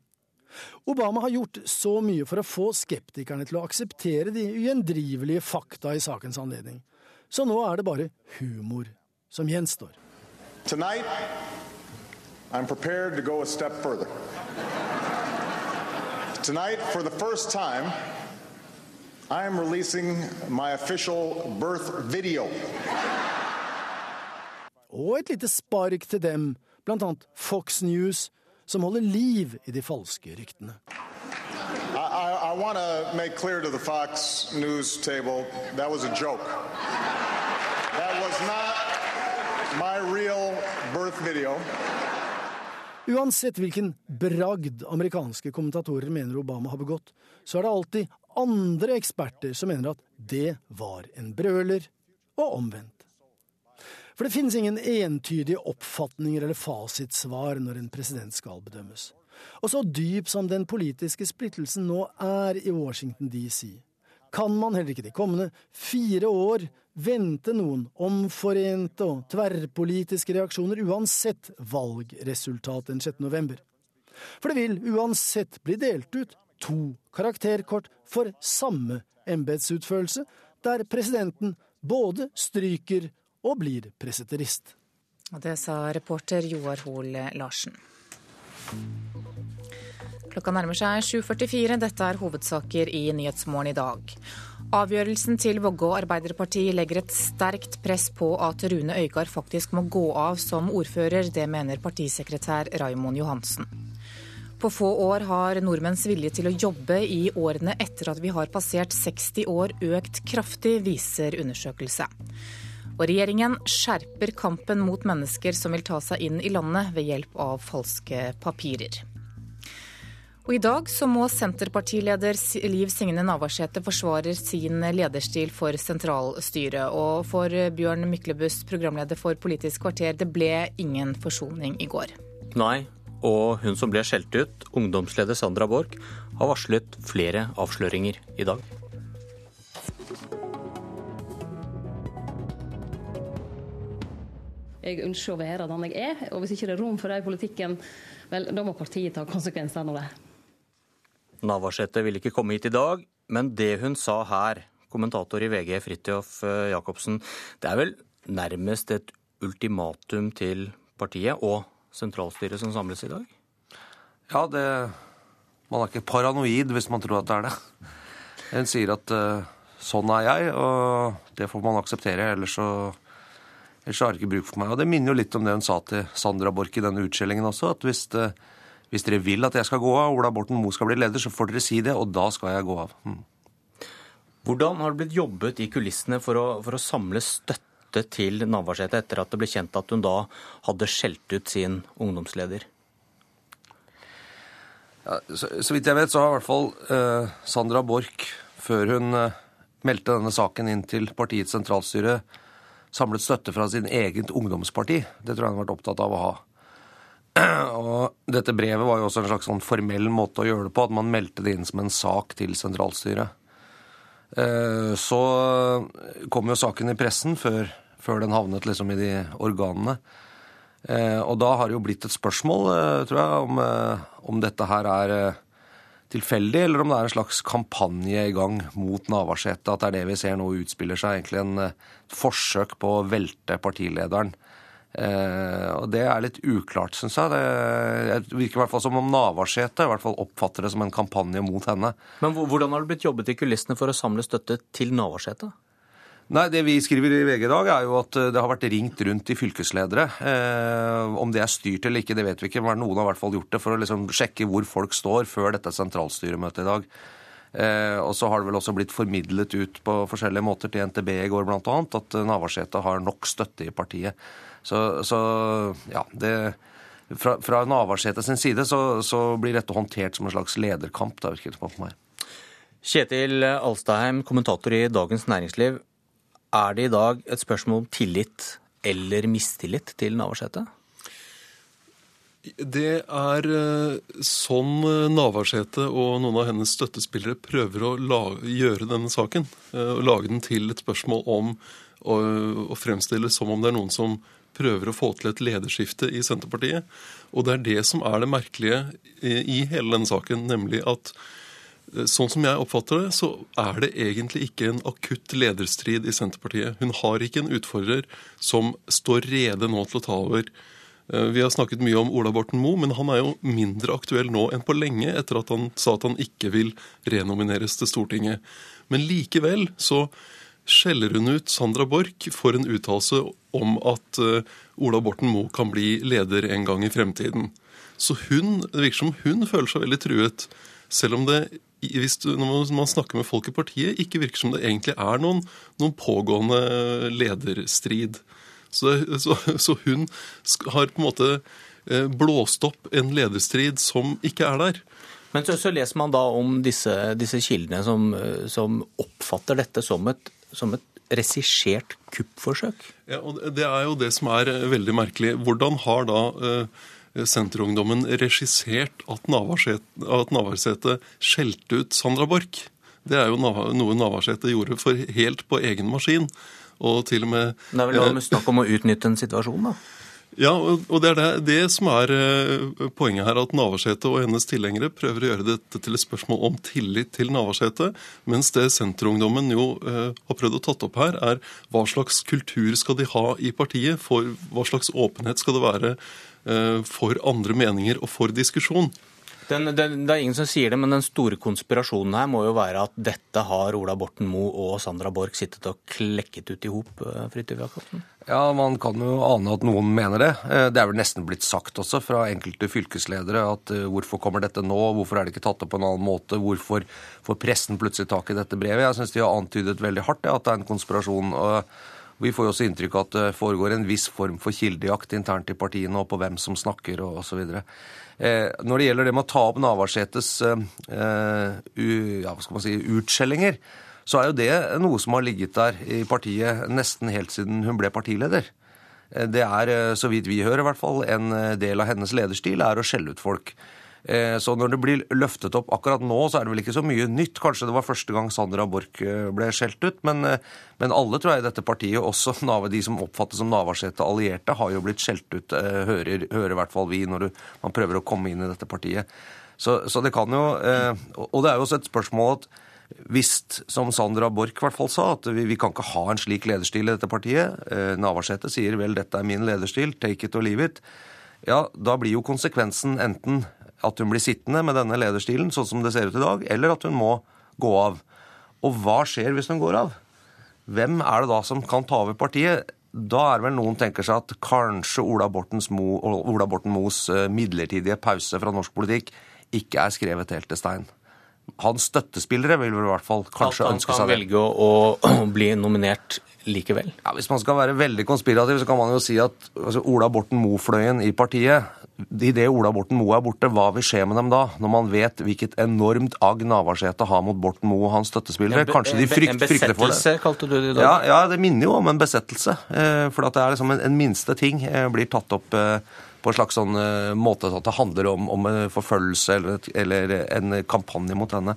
Obama har gjort så mye for å få skeptikerne til å akseptere de ugjendrivelige fakta i sakens anledning. Så nå er det bare humor som gjenstår. Tonight, I'm prepared to go a step further. Tonight, for the first time, I am releasing my official birth video. Og et lite spark til dem, blant annet Fox News, som holder liv i de falske ryktene. I, I, I want to make clear to the Fox News table that was a joke. That was not my real birth video. Uansett hvilken bragd amerikanske kommentatorer mener Obama har begått, så er det alltid andre eksperter som mener at det var en brøler, og omvendt. For det finnes ingen entydige oppfatninger eller fasitsvar når en president skal bedømmes. Og så dyp som den politiske splittelsen nå er i Washington DC, kan man heller ikke de kommende fire år vente noen omforente og tverrpolitiske reaksjoner uansett valgresultat den 6. november. For det vil uansett bli delt ut to karakterkort for samme embetsutførelse, der presidenten både stryker og blir preseterist. Det sa reporter Joar Hoel Larsen. Klokka nærmer seg 7.44. Dette er hovedsaker i Nyhetsmorgen i dag. Avgjørelsen til Vågå Arbeiderparti legger et sterkt press på at Rune Øygard faktisk må gå av som ordfører. Det mener partisekretær Raimond Johansen. På få år har nordmenns vilje til å jobbe i årene etter at vi har passert 60 år økt kraftig, viser undersøkelse. Og regjeringen skjerper kampen mot mennesker som vil ta seg inn i landet ved hjelp av falske papirer. Og I dag så må Senterpartileder Liv Signe Navarsete forsvare sin lederstil for sentralstyret. Og for Bjørn Myklebust, programleder for Politisk kvarter, det ble ingen forsoning i går. Nei, og hun som ble skjelt ut, ungdomsleder Sandra Borch, har varslet flere avsløringer i dag. Jeg ønsker å være den jeg er, og hvis ikke det er rom for det i politikken, vel, da må partiet ta konsekvensene av det. Navarsete ville ikke komme hit i dag, men det hun sa her, kommentator i VG Fridtjof eh, Jacobsen, det er vel nærmest et ultimatum til partiet og sentralstyret som samles i dag? Ja, det Man er ikke paranoid hvis man tror at det er det. En sier at uh, sånn er jeg, og det får man akseptere. Ellers så, ellers så har det ikke bruk for meg. Og det minner jo litt om det hun sa til Sandra Borch i denne utskjellingen også, at hvis det, hvis dere vil at jeg skal gå av, Ola Borten Moe skal bli leder, så får dere si det, og da skal jeg gå av. Mm. Hvordan har det blitt jobbet i kulissene for å, for å samle støtte til Navarsete etter at det ble kjent at hun da hadde skjelt ut sin ungdomsleder? Ja, så, så, vidt jeg vet, så har i hvert fall eh, Sandra Borch, før hun eh, meldte denne saken inn til partiets sentralstyre, samlet støtte fra sin eget ungdomsparti. Det tror jeg hun har vært opptatt av å ha. Og dette brevet var jo også en slags sånn formell måte å gjøre det på, at man meldte det inn som en sak til sentralstyret. Eh, så kom jo saken i pressen før, før den havnet liksom i de organene. Eh, og da har det jo blitt et spørsmål, eh, tror jeg, om, om dette her er tilfeldig, eller om det er en slags kampanje i gang mot Navarsete. At det er det vi ser nå utspiller seg, egentlig en forsøk på å velte partilederen. Eh, og Det er litt uklart, syns jeg. Det virker i hvert fall som om Navarsete i hvert fall oppfatter det som en kampanje mot henne. Men Hvordan har det blitt jobbet i kulissene for å samle støtte til Navarsete? Nei, Det vi skriver i VG i dag, er jo at det har vært ringt rundt til fylkesledere. Eh, om det er styrt eller ikke, det vet vi ikke. Men noen har i hvert fall gjort det for å liksom sjekke hvor folk står før dette sentralstyremøtet i dag. Eh, og så har det vel også blitt formidlet ut på forskjellige måter til NTB i går bl.a. at Navarsete har nok støtte i partiet. Så, så ja, det fra, fra Navarsete sin side så, så, blir dette håndtert som en slags lederkamp. Det virker det på meg. Kjetil Alstaheim, kommentator i Dagens Næringsliv. Er det i dag et spørsmål om tillit eller mistillit til Navarsete? Det er eh, sånn eh, Navarsete og noen av hennes støttespillere prøver å gjøre denne saken. å og lage den til et spørsmål om å, fremstille som om det er noen som prøver å få til et lederskifte i Senterpartiet. Og det er det som er det merkelige i hele denne saken, nemlig at eh, Sånn som jeg oppfatter det, så er det egentlig ikke en akutt lederstrid i Senterpartiet. Hun har ikke en utfordrer som står rede nå til å ta over. Eh, vi har snakket mye om Ola Borten Moe, men han er jo mindre aktuell nå enn på lenge, etter at han sa at han ikke vil renomineres til Stortinget. Men likevel så skjeller hun ut Sandra Borch for en uttalelse om at uh, Ola Borten Moe kan bli leder en gang i fremtiden. Så hun, det virker som hun føler seg veldig truet. Selv om det, hvis du, når man snakker med folk i partiet, ikke virker som det egentlig er noen, noen pågående lederstrid. Så, så, så, hun har på en måte eh, blåst opp en lederstrid som ikke er der. Men så, så leser man da om disse, disse kildene som, som, oppfatter dette som et som et regissert kuppforsøk. Ja, og Det er jo det som er eh, veldig merkelig. Hvordan har da uh, Senterungdommen regissert at Navarsete skjelte ut Sandra Borch. Det er jo noe Navarsete gjorde for helt på egen maskin. Og til og med Det er vel snakk om å utnytte en situasjon, da? Ja, og det er det, det som er eh, poenget her, at Navarsete og hennes tilhengere prøver å gjøre dette til et spørsmål om tillit til Navarsete, mens det Senterungdommen jo eh, har prøvd å tatt opp her, er hva slags kultur skal de ha i partiet, for hva slags åpenhet skal det være eh, for andre meninger og for diskusjon. Den, den, det er ingen som sier det, men den store konspirasjonen her må jo være at dette har Ola Borten Moe og Sandra Borch sittet og klekket ut i hop, Fridtjof Jacobsen? Ja, man kan jo ane at noen mener det. Eh, det er vel nesten blitt sagt også fra enkelte fylkesledere at hvorfor kommer dette nå, hvorfor er det ikke tatt opp på en annen måte, hvorfor får pressen plutselig tak i dette brevet? Jeg syns de har antydet veldig hardt ja, at det er en konspirasjon. og vi får jo også inntrykk av at det foregår en viss form for kildejakt internt i partiene og på hvem som snakker og osv. Eh, når det gjelder det med å ta opp Navarsetes eh, ja, skal man si, utskjellinger, så er jo det noe som har ligget der i partiet nesten helt siden hun ble partileder. Det er, så vidt vi hører i hvert fall, en del av hennes lederstil er å skjelle ut folk. Eh, så når det blir løftet opp akkurat nå, så er det vel ikke så mye nytt. Kanskje det var første gang Sandra Borch eh, ble skjelt ut, men, eh, men, alle tror jeg i dette partiet, også de som oppfattes som Navarsete allierte, har jo blitt skjelt ut, hører, hører i hvert fall vi, når du, man prøver å komme inn i dette partiet. Så, så det kan jo Og det er jo også et spørsmål at hvis, som Sandra Borch i sa, at vi, vi, kan ikke ha en slik lederstil i dette partiet eh, Navarsete sier vel dette er min lederstil, take it or leave it. Ja, da blir jo konsekvensen enten at hun blir sittende med denne lederstilen sånn som det ser ut i dag, eller at hun må gå av. Og hva skjer hvis hun går av? Hvem er det da som kan ta over partiet? Da er vel noen tenker seg at kanskje Ola, Mo, Ola Borten Moes eh, midlertidige pause fra norsk politikk ikke er skrevet helt til stein hans støttespillere vil vel i hvert fall kanskje ønske seg det. At han kan velge å, å, bli nominert likevel? Ja, Hvis man skal være veldig konspirativ, så kan man jo si at altså, Ola Borten Moe-fløyen i partiet Idet Ola Borten Moe er borte, hva vil skje med dem da? Når man vet hvilket enormt agg Navarsete har mot Borten Moe og hans støttespillere. Kanskje de frykt, frykter for det. En besettelse, kalte du det i dag? Ja, ja, det minner jo om en besettelse. Eh, for at det er liksom en, en minste ting eh, blir tatt opp eh, på en slags sånn måte at det handler om, om forfølgelse eller, eller, en kampanje mot henne.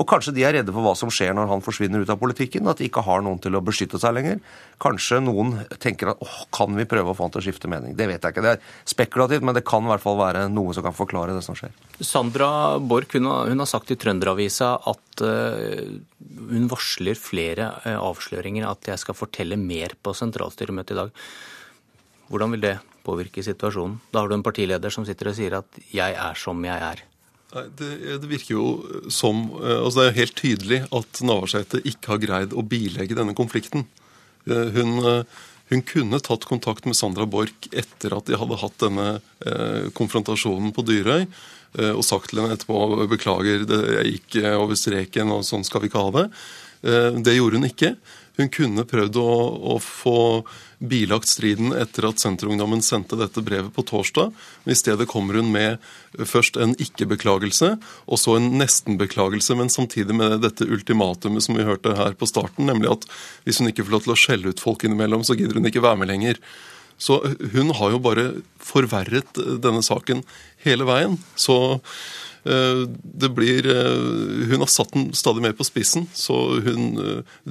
Og kanskje de er redde for hva som skjer når han forsvinner ut av politikken, at de ikke har noen til å beskytte seg lenger. Kanskje noen tenker at åh, kan vi prøve å få han til å skifte mening? Det vet jeg ikke. Det er spekulativt, men det kan i hvert fall være noe som kan forklare det som skjer. Sandra Borch hun har, hun har sagt i Trønderavisa at uh, hun varsler flere uh, avsløringer, at jeg skal fortelle mer på sentralstyremøtet i dag. Hvordan vil det påvirke situasjonen? Da har du en partileder som sitter og sier at 'jeg er som jeg er'. Det, det, virker jo som eh, altså Det er helt tydelig at Navarsete ikke har greid å bilegge denne konflikten. Eh, hun, eh, hun, kunne tatt kontakt med Sandra Borch etter at de hadde hatt denne eh, konfrontasjonen på Dyrøy, eh, og sagt til henne etterpå 'beklager, det, jeg gikk over streken, og sånn skal vi ikke ha det'. Eh, det gjorde hun ikke. Hun kunne prøvd å, å få bilagt striden etter at Senterungdommen sendte dette brevet på torsdag. Men i stedet kommer hun med først en ikke-beklagelse, og så en nesten-beklagelse, men samtidig med dette ultimatumet som vi hørte her på starten, nemlig at hvis hun ikke får lov til å skjelle ut folk innimellom, så gidder hun ikke være med lenger. Så hun har jo bare forverret denne saken hele veien. Så eh, det blir eh, Hun har satt den stadig mer på spissen, så hun eh,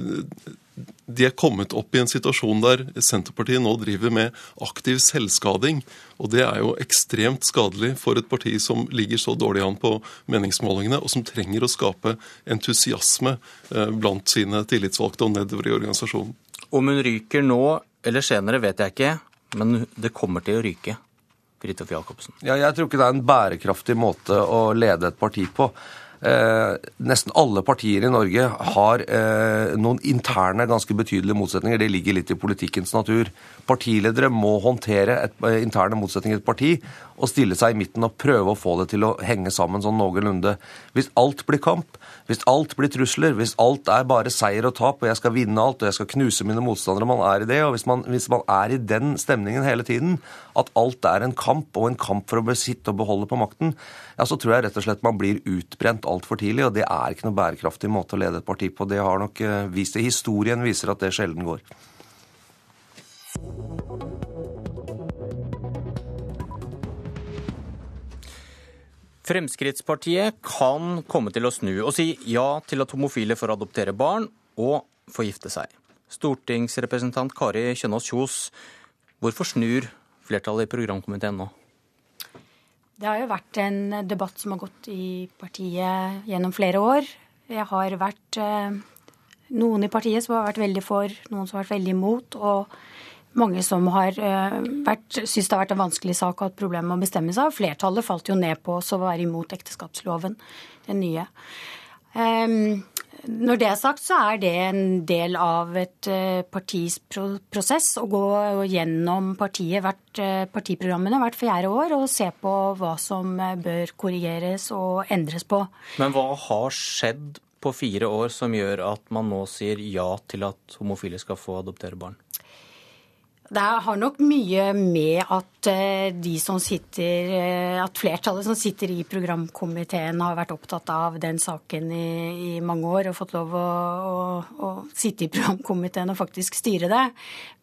de er kommet opp i en situasjon der Senterpartiet nå driver med aktiv selvskading. Og det er jo ekstremt skadelig for et parti som ligger så dårlig an på meningsmålingene, og som trenger å skape entusiasme eh, blant sine tillitsvalgte og nedover i organisasjonen. Om hun ryker nå eller senere, vet jeg ikke, men det kommer til å ryke. Ja, jeg tror ikke det er en bærekraftig måte å lede et parti på. Eh, nesten alle partier i Norge har eh, noen interne, ganske betydelige motsetninger. Det ligger litt i politikkens natur. Partiledere må håndtere et, eh, interne motsetninger i et parti og stille seg i midten og prøve å få det til å henge sammen sånn noenlunde. Hvis alt blir kamp, hvis alt blir trusler, hvis alt er bare seier og tap, og jeg skal vinne alt og jeg skal knuse mine motstandere, man er i det, og hvis man, hvis man er i den stemningen hele tiden, at alt er en kamp og en kamp for å besitte og beholde på makten, ja, så tror jeg rett og slett man blir utbrent altfor tidlig, og det er ikke noe bærekraftig måte å lede et parti på. Det har nok eh, vist det. Historien viser at det sjelden går. Fremskrittspartiet kan komme til å snu og si ja til at homofile får adoptere barn og få gifte seg. Stortingsrepresentant Kari Kjønaas Kjos, hvorfor snur flertallet i programkomiteen nå? Det har jo vært en debatt som har gått i partiet gjennom flere år. Jeg har vært eh, noen i partiet som har vært veldig for, noen som har vært veldig imot. og mange som har uh, vært, syns det har vært en vanskelig sak og hatt problemer med å bestemme seg. Flertallet falt jo ned på å være imot ekteskapsloven, den nye. Um, når det er sagt, så er det en del av et uh, partis prosess å gå gjennom partiet, hvert, uh, partiprogrammene hvert fjerde år og se på hva som bør korrigeres og endres på. Men hva har skjedd på fire år som gjør at man nå sier ja til at homofile skal få adoptere barn? Det har nok mye med at eh, sitter, eh, at flertallet som sitter i programkomiteen har vært opptatt av den saken i, i mange år og fått lov å, å, å, sitte i programkomiteen og faktisk styre det.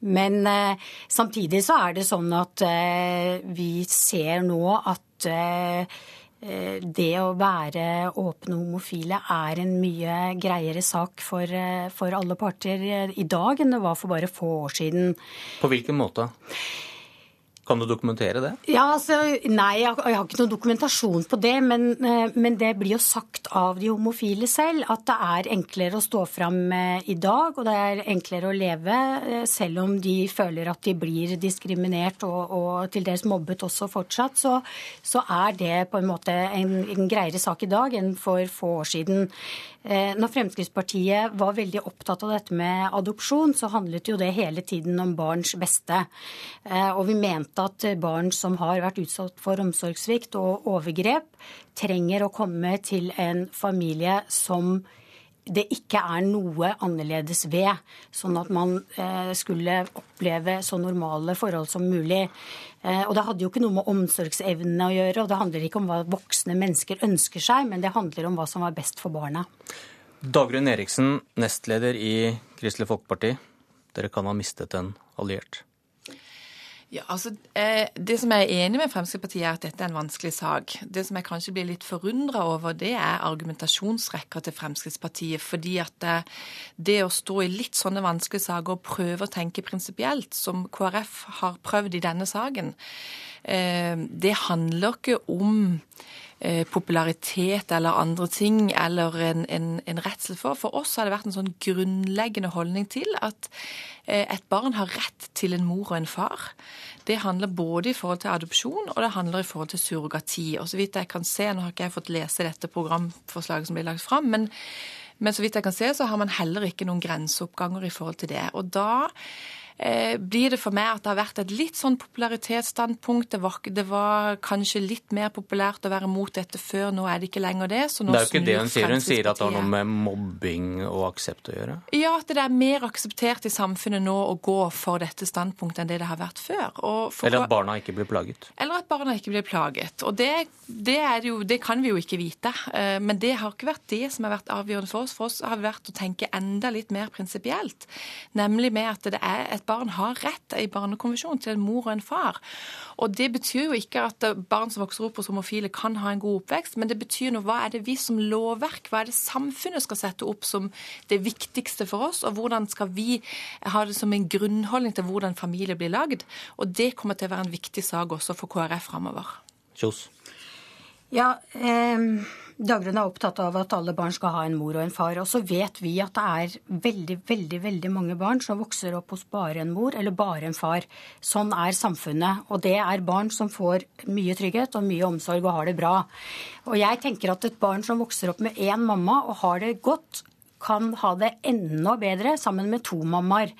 Men eh, samtidig så er det sånn at vi ser nå at det å være åpne homofile er en mye greiere sak for, eh, for alle parter i dag enn det var for bare få år siden. På hvilken måte? Kan du dokumentere det? Ja, altså, Nei, jeg har ikke noen dokumentasjon på det. Men, eh, men, det blir jo sagt av de homofile selv at det er enklere å stå fram eh, i dag, og det er enklere å leve eh, selv om de føler at de blir diskriminert og, og til dels mobbet også fortsatt. Så, så, er det på en måte en, en greiere sak i dag enn for få år siden. Eh, når Fremskrittspartiet var veldig opptatt av dette med adopsjon, så handlet jo det hele tiden om barns beste. Eh, og vi mente at barn som har vært utsatt for omsorgssvikt og overgrep, trenger å komme til en familie som det ikke er noe annerledes ved. Sånn at man eh, skulle oppleve så normale forhold som mulig. Eh, og det hadde jo ikke noe med omsorgsevnene å gjøre, og det handler ikke om hva voksne mennesker ønsker seg, men det handler om hva som var best for barna. Dagrun Eriksen, nestleder i Kristelig Folkeparti. Dere kan ha mistet en alliert. Ja, altså, eh, Det som jeg er enig med Fremskrittspartiet, er at dette er en vanskelig sak. Det som jeg kanskje blir litt forundra over, det er argumentasjonsrekka til Fremskrittspartiet. Fordi at det, eh, det å stå i litt sånne vanskelige saker og prøve å tenke prinsipielt, som KrF har prøvd i denne saken, eh, det handler ikke om popularitet eller andre ting, eller en, en, en, redsel for. For oss har det vært en sånn grunnleggende holdning til at eh, et barn har rett til en mor og en far. Det handler både i forhold til adopsjon og det handler i forhold til surrogati. Og så vidt jeg kan se, nå har ikke jeg fått lese dette programforslaget som blir lagt fram, men, men så vidt jeg kan se, så har man heller ikke noen grenseoppganger i forhold til det. Og da Eh, blir det for meg at det har vært et litt sånn popularitetsstandpunkt. Det var, det var, kanskje litt mer populært å være mot dette før, nå er det ikke lenger det. det er jo ikke det hun sier. Hun sier at det har noe med mobbing og aksept å gjøre? Ja, at det er mer akseptert i samfunnet nå å gå for dette standpunktet enn det det har vært før. For, eller at barna ikke blir plaget? Eller at barna ikke blir plaget. Og det, det, jo, det kan vi jo ikke vite. Eh, men det har ikke vært det som har vært avgjørende for oss. For oss har det vært å tenke enda litt mer prinsipielt. Nemlig med at det er et barn har rett i barnekonvensjonen til en mor og en far. Og Det betyr jo ikke at barn som vokser opp hos homofile kan ha en god oppvekst, men det betyr noe hva er det vi som lovverk, hva er det samfunnet skal sette opp som det viktigste for oss, og hvordan skal vi ha det som en grunnholdning til hvordan familie blir lagd. Og Det kommer til å være en viktig sak også for KrF framover. Kjos. Ja, eh, Dagrun er opptatt av at alle barn skal ha en mor og en far. Og så vet vi at det er veldig, veldig veldig mange barn som vokser opp hos bare en mor eller bare en far. Sånn er samfunnet. Og det er barn som får mye trygghet og mye omsorg og har det bra. Og jeg tenker at et barn som vokser opp med én mamma og har det godt, kan ha det enda bedre sammen med to mammaer.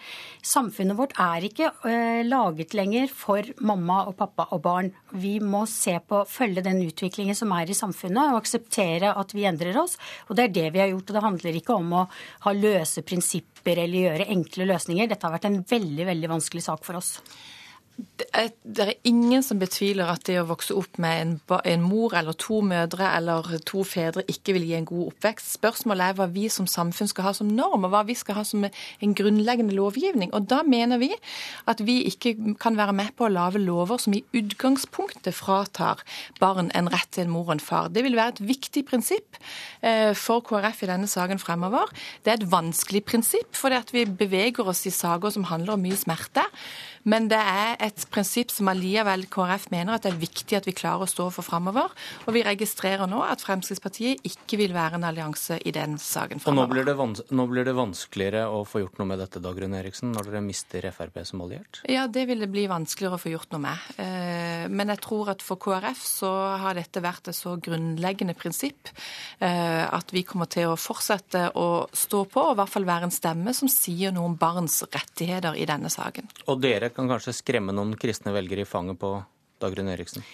Samfunnet vårt er ikke uh, laget lenger for mamma og pappa og barn. Vi må se på, følge den utviklingen som er i samfunnet, og akseptere at vi endrer oss. Og det er det vi har gjort. Og det handler ikke om å ha løse prinsipper eller gjøre enkle løsninger. Dette har vært en veldig, veldig vanskelig sak for oss. Det er, ingen som betviler at det å vokse opp med en, en, mor eller to mødre eller to fedre ikke vil gi en god oppvekst. Spørsmålet er hva vi som samfunn skal ha som norm, og hva vi skal ha som en grunnleggende lovgivning. Og da mener vi at vi ikke kan være med på å lage lover som i utgangspunktet fratar barn en rett til en mor og en far. Det vil være et viktig prinsipp eh, for KrF i denne saken fremover. Det er et vanskelig prinsipp, fordi vi beveger oss i saker som handler om mye smerte. Men det er et prinsipp som allikevel KrF mener at det er viktig at vi klarer å stå for framover. Og vi registrerer nå at Fremskrittspartiet ikke vil være en allianse i den saken fremover. Og nå blir, nå blir, det vanskeligere å få gjort noe med dette, Dagrun Eriksen, når dere mister Frp som alliert? Ja, det vil det bli vanskeligere å få gjort noe med. Eh, men jeg tror at for KrF så har dette vært et så grunnleggende prinsipp eh, at vi kommer til å fortsette å stå på, og i hvert fall være en stemme som sier noe om barns rettigheter i denne saken. Og dere kan kanskje skremme noen kristne velgere i fanget på Dagrun Eriksen?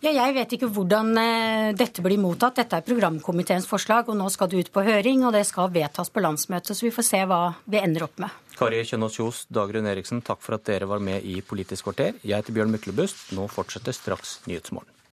Ja, jeg vet ikke hvordan eh, dette blir mottatt. Dette er programkomiteens forslag, og nå skal det ut på høring, og det skal vedtas på landsmøtet, så vi får se hva vi ender opp med. Kari Kjønaas Kjos, Dagrun Eriksen, takk for at dere var med i Politisk kvarter. Jeg heter Bjørn Myklebust. Nå fortsetter straks Nyhetsmorgen.